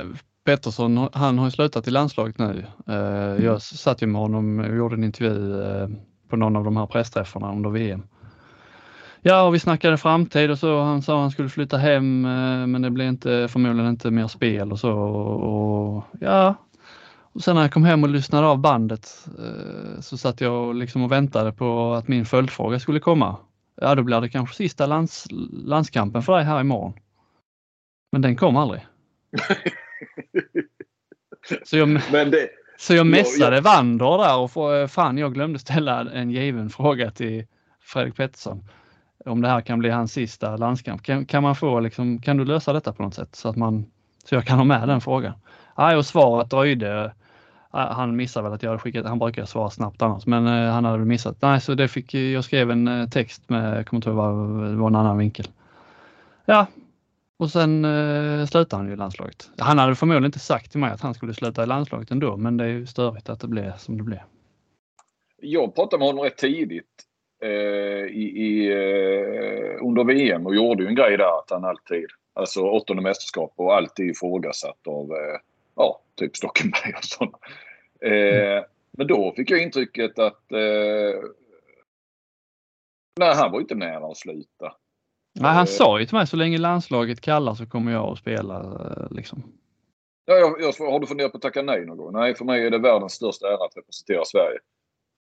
Pettersson, han har ju slutat i landslaget nu. Eh, jag satt ju med honom och gjorde en intervju på någon av de här pressträffarna under VM. Ja, och vi snackade framtid och så. Han sa han skulle flytta hem, men det blev inte, förmodligen inte mer spel och så. Och, ja, och sen när jag kom hem och lyssnade av bandet så satt jag liksom och väntade på att min följdfråga skulle komma. Ja, då blir det kanske sista lands, landskampen för dig här imorgon. Men den kom aldrig. så jag, det, så jag messade. Wander där och fan jag glömde ställa en given fråga till Fredrik Pettersson. Om det här kan bli hans sista landskamp. Kan, kan man få liksom, kan du lösa detta på något sätt så att man så jag kan ha med den frågan? Nej, och svaret dröjde han missade väl att jag hade skickat, han brukar svara snabbt annars, men eh, han hade väl missat. Nej, så det fick, jag skrev en eh, text med, jag kommer inte ihåg vad, det var en annan vinkel. Ja, och sen eh, slutade han ju i landslaget. Han hade förmodligen inte sagt till mig att han skulle sluta i landslaget ändå, men det är ju störigt att det blev som det blev. Jag pratade med honom rätt tidigt eh, i, i eh, under VM och gjorde ju en grej där att han alltid, alltså åttonde mästerskap och alltid ifrågasatt av eh, ja, typ Stockenberg och sådana. Eh, men då fick jag intrycket att eh, nej, han var inte nära att sluta. Nej, han eh, sa ju till mig så länge landslaget kallar så kommer jag att spela. Eh, liksom. Ja, jag, jag, har du funderat på att tacka nej någon gång? Nej, för mig är det världens största ära att representera Sverige.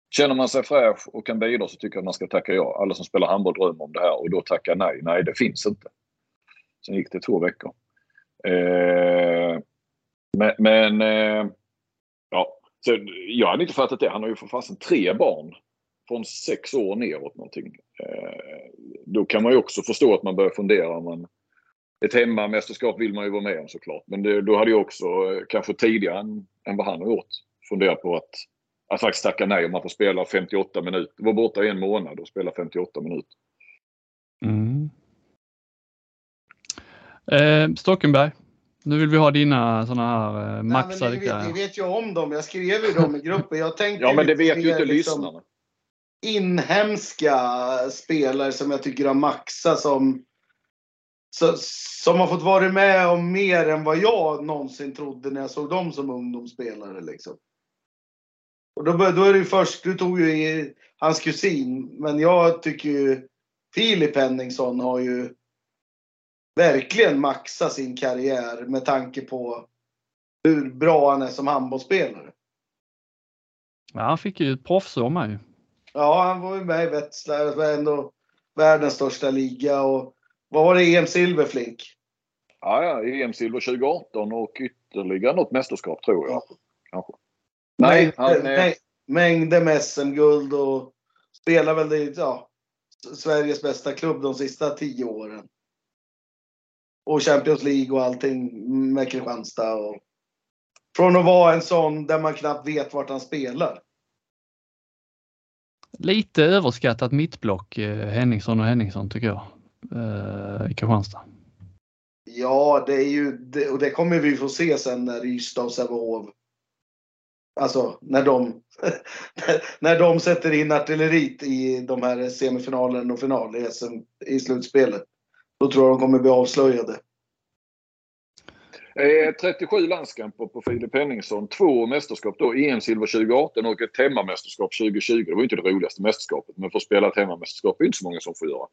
Känner man sig fräsch och kan bidra så tycker jag att man ska tacka ja. Alla som spelar handboll drömmer om det här och då tacka nej. Nej, det finns inte. Sen gick det två veckor. Eh, men, men eh, ja, så jag hade inte fattat det. Han har ju för fasen tre barn från sex år neråt någonting. Eh, då kan man ju också förstå att man börjar fundera. Man, ett hemmamästerskap vill man ju vara med om såklart. Men det, då hade jag också, eh, kanske tidigare än, än vad han har gjort, funderat på att, att faktiskt tacka nej om man får spela 58 minuter. Vara borta i en månad och spela 58 minuter. Mm. Eh, Stockenberg, nu vill vi ha dina sådana här eh, maxade Nej, vi, vet, vi vet ju om dem. Jag skrev ju dem i gruppen. Jag tänkte ja, men det vet ju inte liksom lyssnarna. Inhemska spelare som jag tycker har maxat som som har fått vara med om mer än vad jag någonsin trodde när jag såg dem som ungdomsspelare. Liksom. Och då, då är det ju först, du tog ju hans kusin, men jag tycker ju Filip Henningsson har ju verkligen maxat sin karriär med tanke på hur bra han är som handbollsspelare. Ja, han fick ju ett proffsår med ju. Ja, han var ju med i Wetzlar. Var ändå världens största liga. Och vad var det? EM Silverflink? Ja, ja, EM-silver 2018 och ytterligare något mästerskap tror jag. Kanske. Nej, han är... Mängder med SM-guld och spelar väl i ja, Sveriges bästa klubb de sista tio åren och Champions League och allting med Kristianstad. Och från att vara en sån där man knappt vet vart han spelar. Lite överskattat mittblock, eh, Henningsson och Henningsson tycker jag. Eh, i Kristianstad. Ja, det är ju, det, och det kommer vi få se sen när Ystad och Sävehof Alltså när de, när de sätter in artilleriet i de här semifinalen och final i SM i slutspelet. Då tror jag de kommer bli avslöjade. 37 eh, landskamper på Filip Henningsson. Två mästerskap då. EM-silver 2018 och ett hemmamästerskap 2020. Det var inte det roligaste mästerskapet men för att spela ett hemmamästerskap är inte så många som får göra.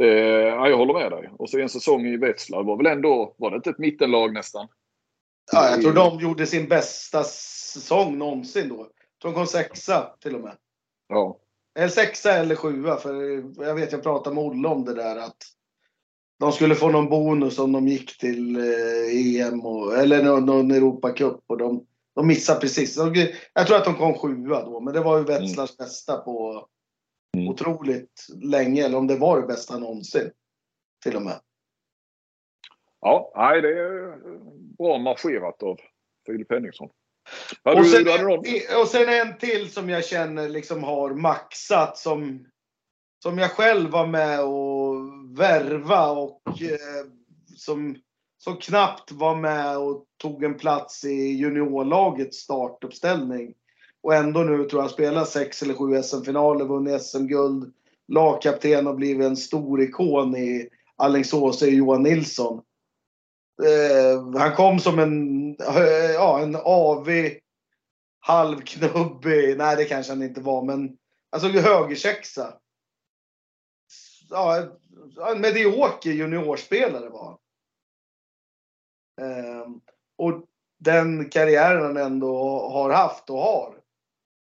Eh, jag håller med dig. Och så en säsong i Wetzlar var väl ändå, var det inte ett mittenlag nästan? Ja, jag tror de gjorde sin bästa säsong någonsin då. De kom sexa till och med. Ja. Eller sexa eller sjua. För jag vet jag pratade med Olle om det där att de skulle få någon bonus om de gick till eh, EM och, eller någon, någon Europacup och de, de missade precis. Jag tror att de kom sjua då, men det var ju Wetzlars mm. bästa på mm. otroligt länge. Eller om det var det bästa någonsin. Till och med. Ja, nej, det är bra marscherat av Filip Henningsson. Och sen, en, och sen en till som jag känner liksom har maxat som, som jag själv var med och värva och eh, som, som knappt var med och tog en plats i juniorlagets startuppställning. Och ändå nu tror jag spelar sex eller sju SM-finaler, vunnit SM-guld, lagkapten och blivit en stor ikon i Alingsås är Johan Nilsson. Eh, han kom som en, ja, en avig, halvknubbig, nej det kanske han inte var, men alltså högersexa. Ja, en medioker juniorspelare var han. Eh, och den karriären han ändå har haft och har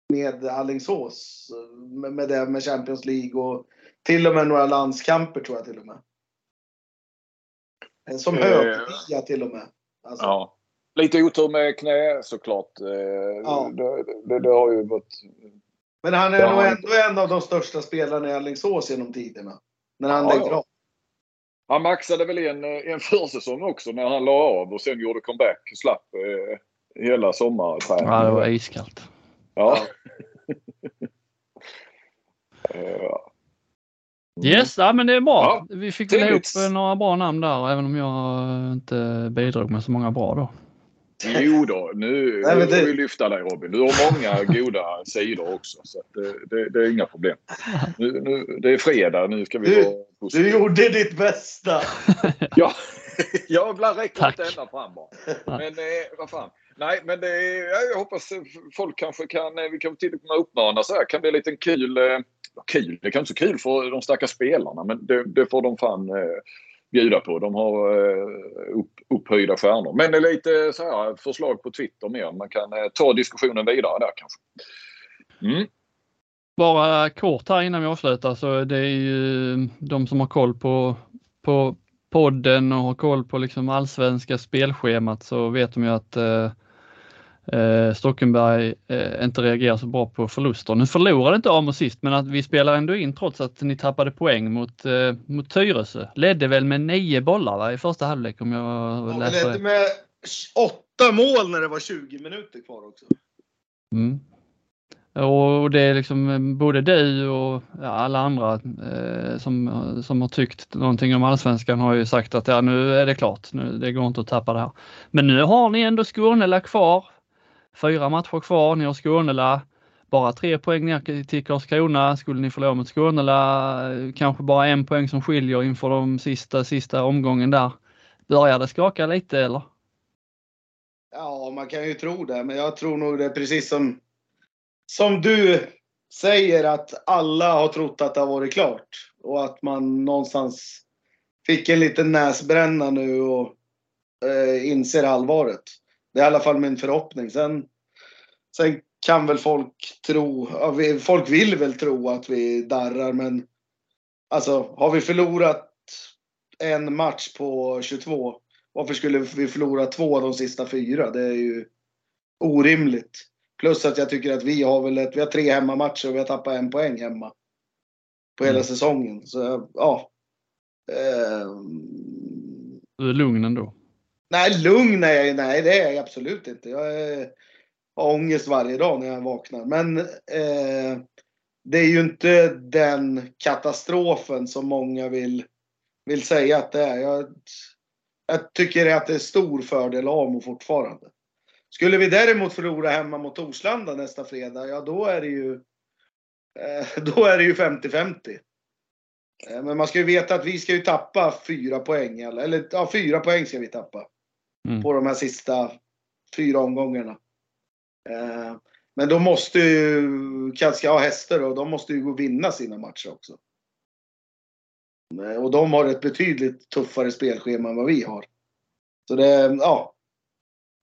med Allingsås. Med, med det med Champions League och till och med några landskamper tror jag till och med. Som eh, högernia till och med. Alltså. Ja. Lite otur med knä såklart. Eh, ja. Det, det, det, har ju varit... Men han är nog ändå en av de största spelarna i Alingsås genom tiderna. När han ja, lägger av. Han maxade väl en, en försäsong också när han la av och sen gjorde comeback. Slapp eh, hela sommarträningen. Ja, det var iskallt. Ja. ja. Mm. Yes, ja, men det är bra. Ja, vi fick väl ihop några bra namn där, även om jag inte bidrog med så många bra då. Jo då, nu Nej, det... får vi lyfta dig Robin. Du har många goda sidor också. Så det, det, det, är inga problem. Nu, nu, det är fredag, nu ska vi du, vara positiva. Du gjorde ditt bästa! ja, jag ibland räcker inte ända fram bara. Men eh, vad fan. Nej, men det är, jag hoppas folk kanske kan, vi kan till och med uppmana så här. Kan bli en liten kul eh, kul. Det kanske så kul för de stackars spelarna men det, det får de fan eh, bjuda på. De har eh, upp, upphöjda stjärnor. Men det är lite så här, förslag på Twitter mer. Man kan eh, ta diskussionen vidare där kanske. Mm. Bara kort här innan vi avslutar så det är ju eh, de som har koll på, på podden och har koll på liksom allsvenska spelschemat så vet de ju att eh, eh, Stockenberg eh, inte reagerar så bra på förluster. Nu förlorade inte Amo sist, men att vi spelar ändå in trots att ni tappade poäng mot, eh, mot Tyresö. Ledde väl med nio bollar va, i första halvlek om jag ja, läser ledde med åtta mål när det var 20 minuter kvar också. Mm. Och det är liksom eh, både du och alla andra eh, som, som har tyckt någonting om allsvenskan har ju sagt att ja, nu är det klart, nu, det går inte att tappa det här. Men nu har ni ändå Skånela kvar Fyra matcher kvar, ni har Skånela. Bara tre poäng ner till Karlskrona. Skulle ni förlora mot Skånela, eh, kanske bara en poäng som skiljer inför de sista, sista omgången där. Börjar det skaka lite eller? Ja, man kan ju tro det, men jag tror nog det är precis som, som du säger att alla har trott att det har varit klart och att man någonstans fick en liten näsbränna nu och eh, inser allvaret. Det är i alla fall min förhoppning. Sen, sen kan väl folk tro, folk vill väl tro att vi darrar men alltså har vi förlorat en match på 22, varför skulle vi förlora två av de sista fyra? Det är ju orimligt. Plus att jag tycker att vi har väl ett, vi har tre hemmamatcher och vi har tappat en poäng hemma. På hela mm. säsongen. Så ja. Eh, du är lugn ändå? Nej, lugn är jag Nej, det är jag absolut inte. Jag är, har ångest varje dag när jag vaknar. Men eh, det är ju inte den katastrofen som många vill vill säga att det är. Jag, jag tycker att det är stor fördel Amo fortfarande. Skulle vi däremot förlora hemma mot Torslanda nästa fredag, ja då är det ju eh, då är det ju 50-50. Eh, men man ska ju veta att vi ska ju tappa fyra poäng, eller ja, fyra poäng ska vi tappa. Mm. På de här sista fyra omgångarna. Eh, men då måste ju Karlska ha hästar och de måste ju gå och vinna sina matcher också. Eh, och de har ett betydligt tuffare spelschema än vad vi har. Så det, ja.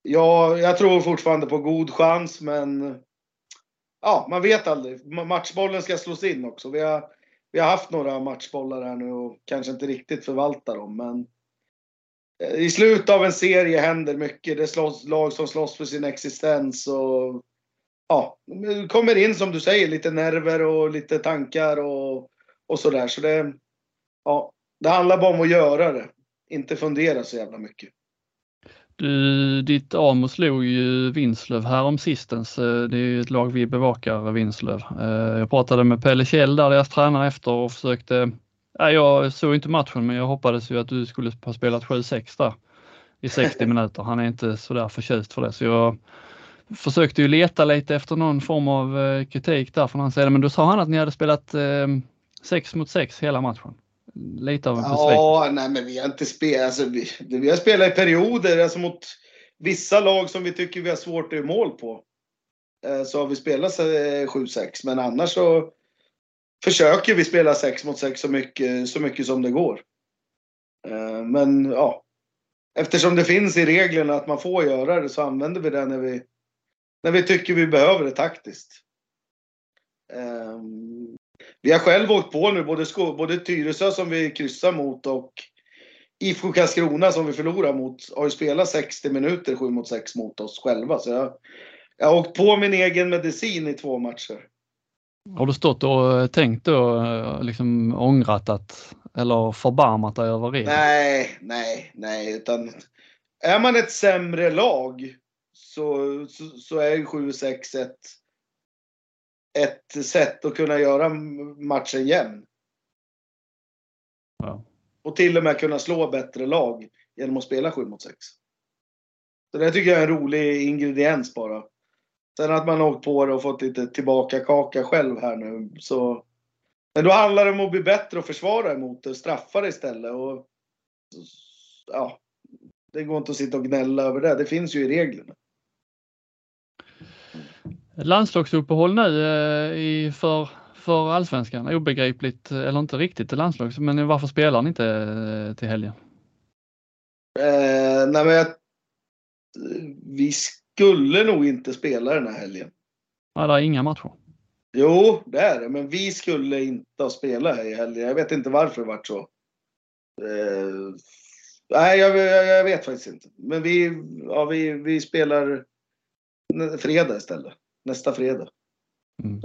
ja jag tror fortfarande på god chans men ja, man vet aldrig. Matchbollen ska slås in också. Vi har, vi har haft några matchbollar här nu och kanske inte riktigt förvaltar dem men i slutet av en serie händer mycket. Det är lag som slåss för sin existens och ja, kommer in som du säger, lite nerver och lite tankar och, och sådär. Så det, ja, det handlar bara om att göra det, inte fundera så jävla mycket. Du, ditt Amo slog ju Vinslöv här sistens. Eh, det är ju ett lag vi bevakar, Vinslöv. Eh, jag pratade med Pelle Kjell där, deras tränare efter och försökte, ja, jag såg inte matchen men jag hoppades ju att du skulle ha spelat 7-6 där i 60 minuter. Han är inte sådär förtjust för det så jag försökte ju leta lite efter någon form av eh, kritik där från hans sida, men då sa han att ni hade spelat eh, 6 mot 6 hela matchen. Lite av en besvikelse. Ja, nej men vi har inte spelat, alltså, vi, vi har spelat i perioder, alltså mot vissa lag som vi tycker vi har svårt att göra mål på. Eh, så har vi spelat 7-6, eh, men annars så försöker vi spela 6 mot 6 så mycket, så mycket som det går. Eh, men ja, eftersom det finns i reglerna att man får göra det så använder vi det när vi när vi tycker vi behöver det taktiskt. Eh, vi har själv åkt på nu både, både Tyresö som vi kryssar mot och IFK Karlskrona som vi förlorar mot har ju spelat 60 minuter 7 mot 6 mot oss själva. Så jag, jag har åkt på min egen medicin i två matcher. Har du stått och tänkt och liksom ångrat att, eller förbarmat dig över regeln? Nej, nej, nej, utan är man ett sämre lag så, så, så är ju 7-6 ett, ett sätt att kunna göra matchen jämn. Ja. Och till och med kunna slå bättre lag genom att spela 7 mot 6. Så det tycker jag är en rolig ingrediens bara. Sen att man åkt på det och fått lite tillbaka kaka själv här nu så. Men då handlar det om att bli bättre och försvara emot det, straffa det istället och. Ja. Det går inte att sitta och gnälla över det. Det finns ju i reglerna. Landslagsuppehåll nu eh, i, för, för allsvenskan. Obegripligt, eller inte riktigt landslag, men varför spelar ni inte eh, till helgen? Eh, nej men jag, vi skulle nog inte spela den här helgen. Ja, det är inga matcher. Jo, det är det, men vi skulle inte ha spelat här i helgen. Jag vet inte varför det vart så. Eh, nej, jag, jag, jag, vet faktiskt inte. Men vi, ja, vi, vi spelar fredag istället nästa fredag. Mm.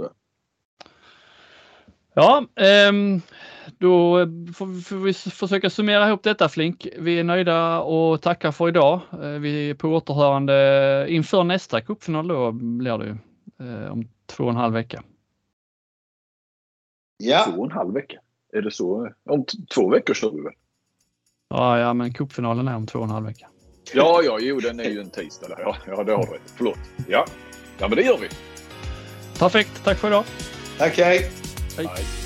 Ja, ehm, då får vi försöka summera ihop detta Flink. Vi är nöjda och tackar för idag. Eh, vi är på återhörande inför nästa cupfinal då blir det ju eh, om två och en halv vecka. Ja. Två och en halv vecka? Är det så? Om två veckor kör vi väl? Ja, ja, men cupfinalen är om två och en halv vecka. Ja, ja, jo, den är ju en tisdag. Ja, ja det har du rätt. Förlåt. Ja. Ja, men det gör vi. Perfekt. Tack för idag. Tack, hej. hej. hej.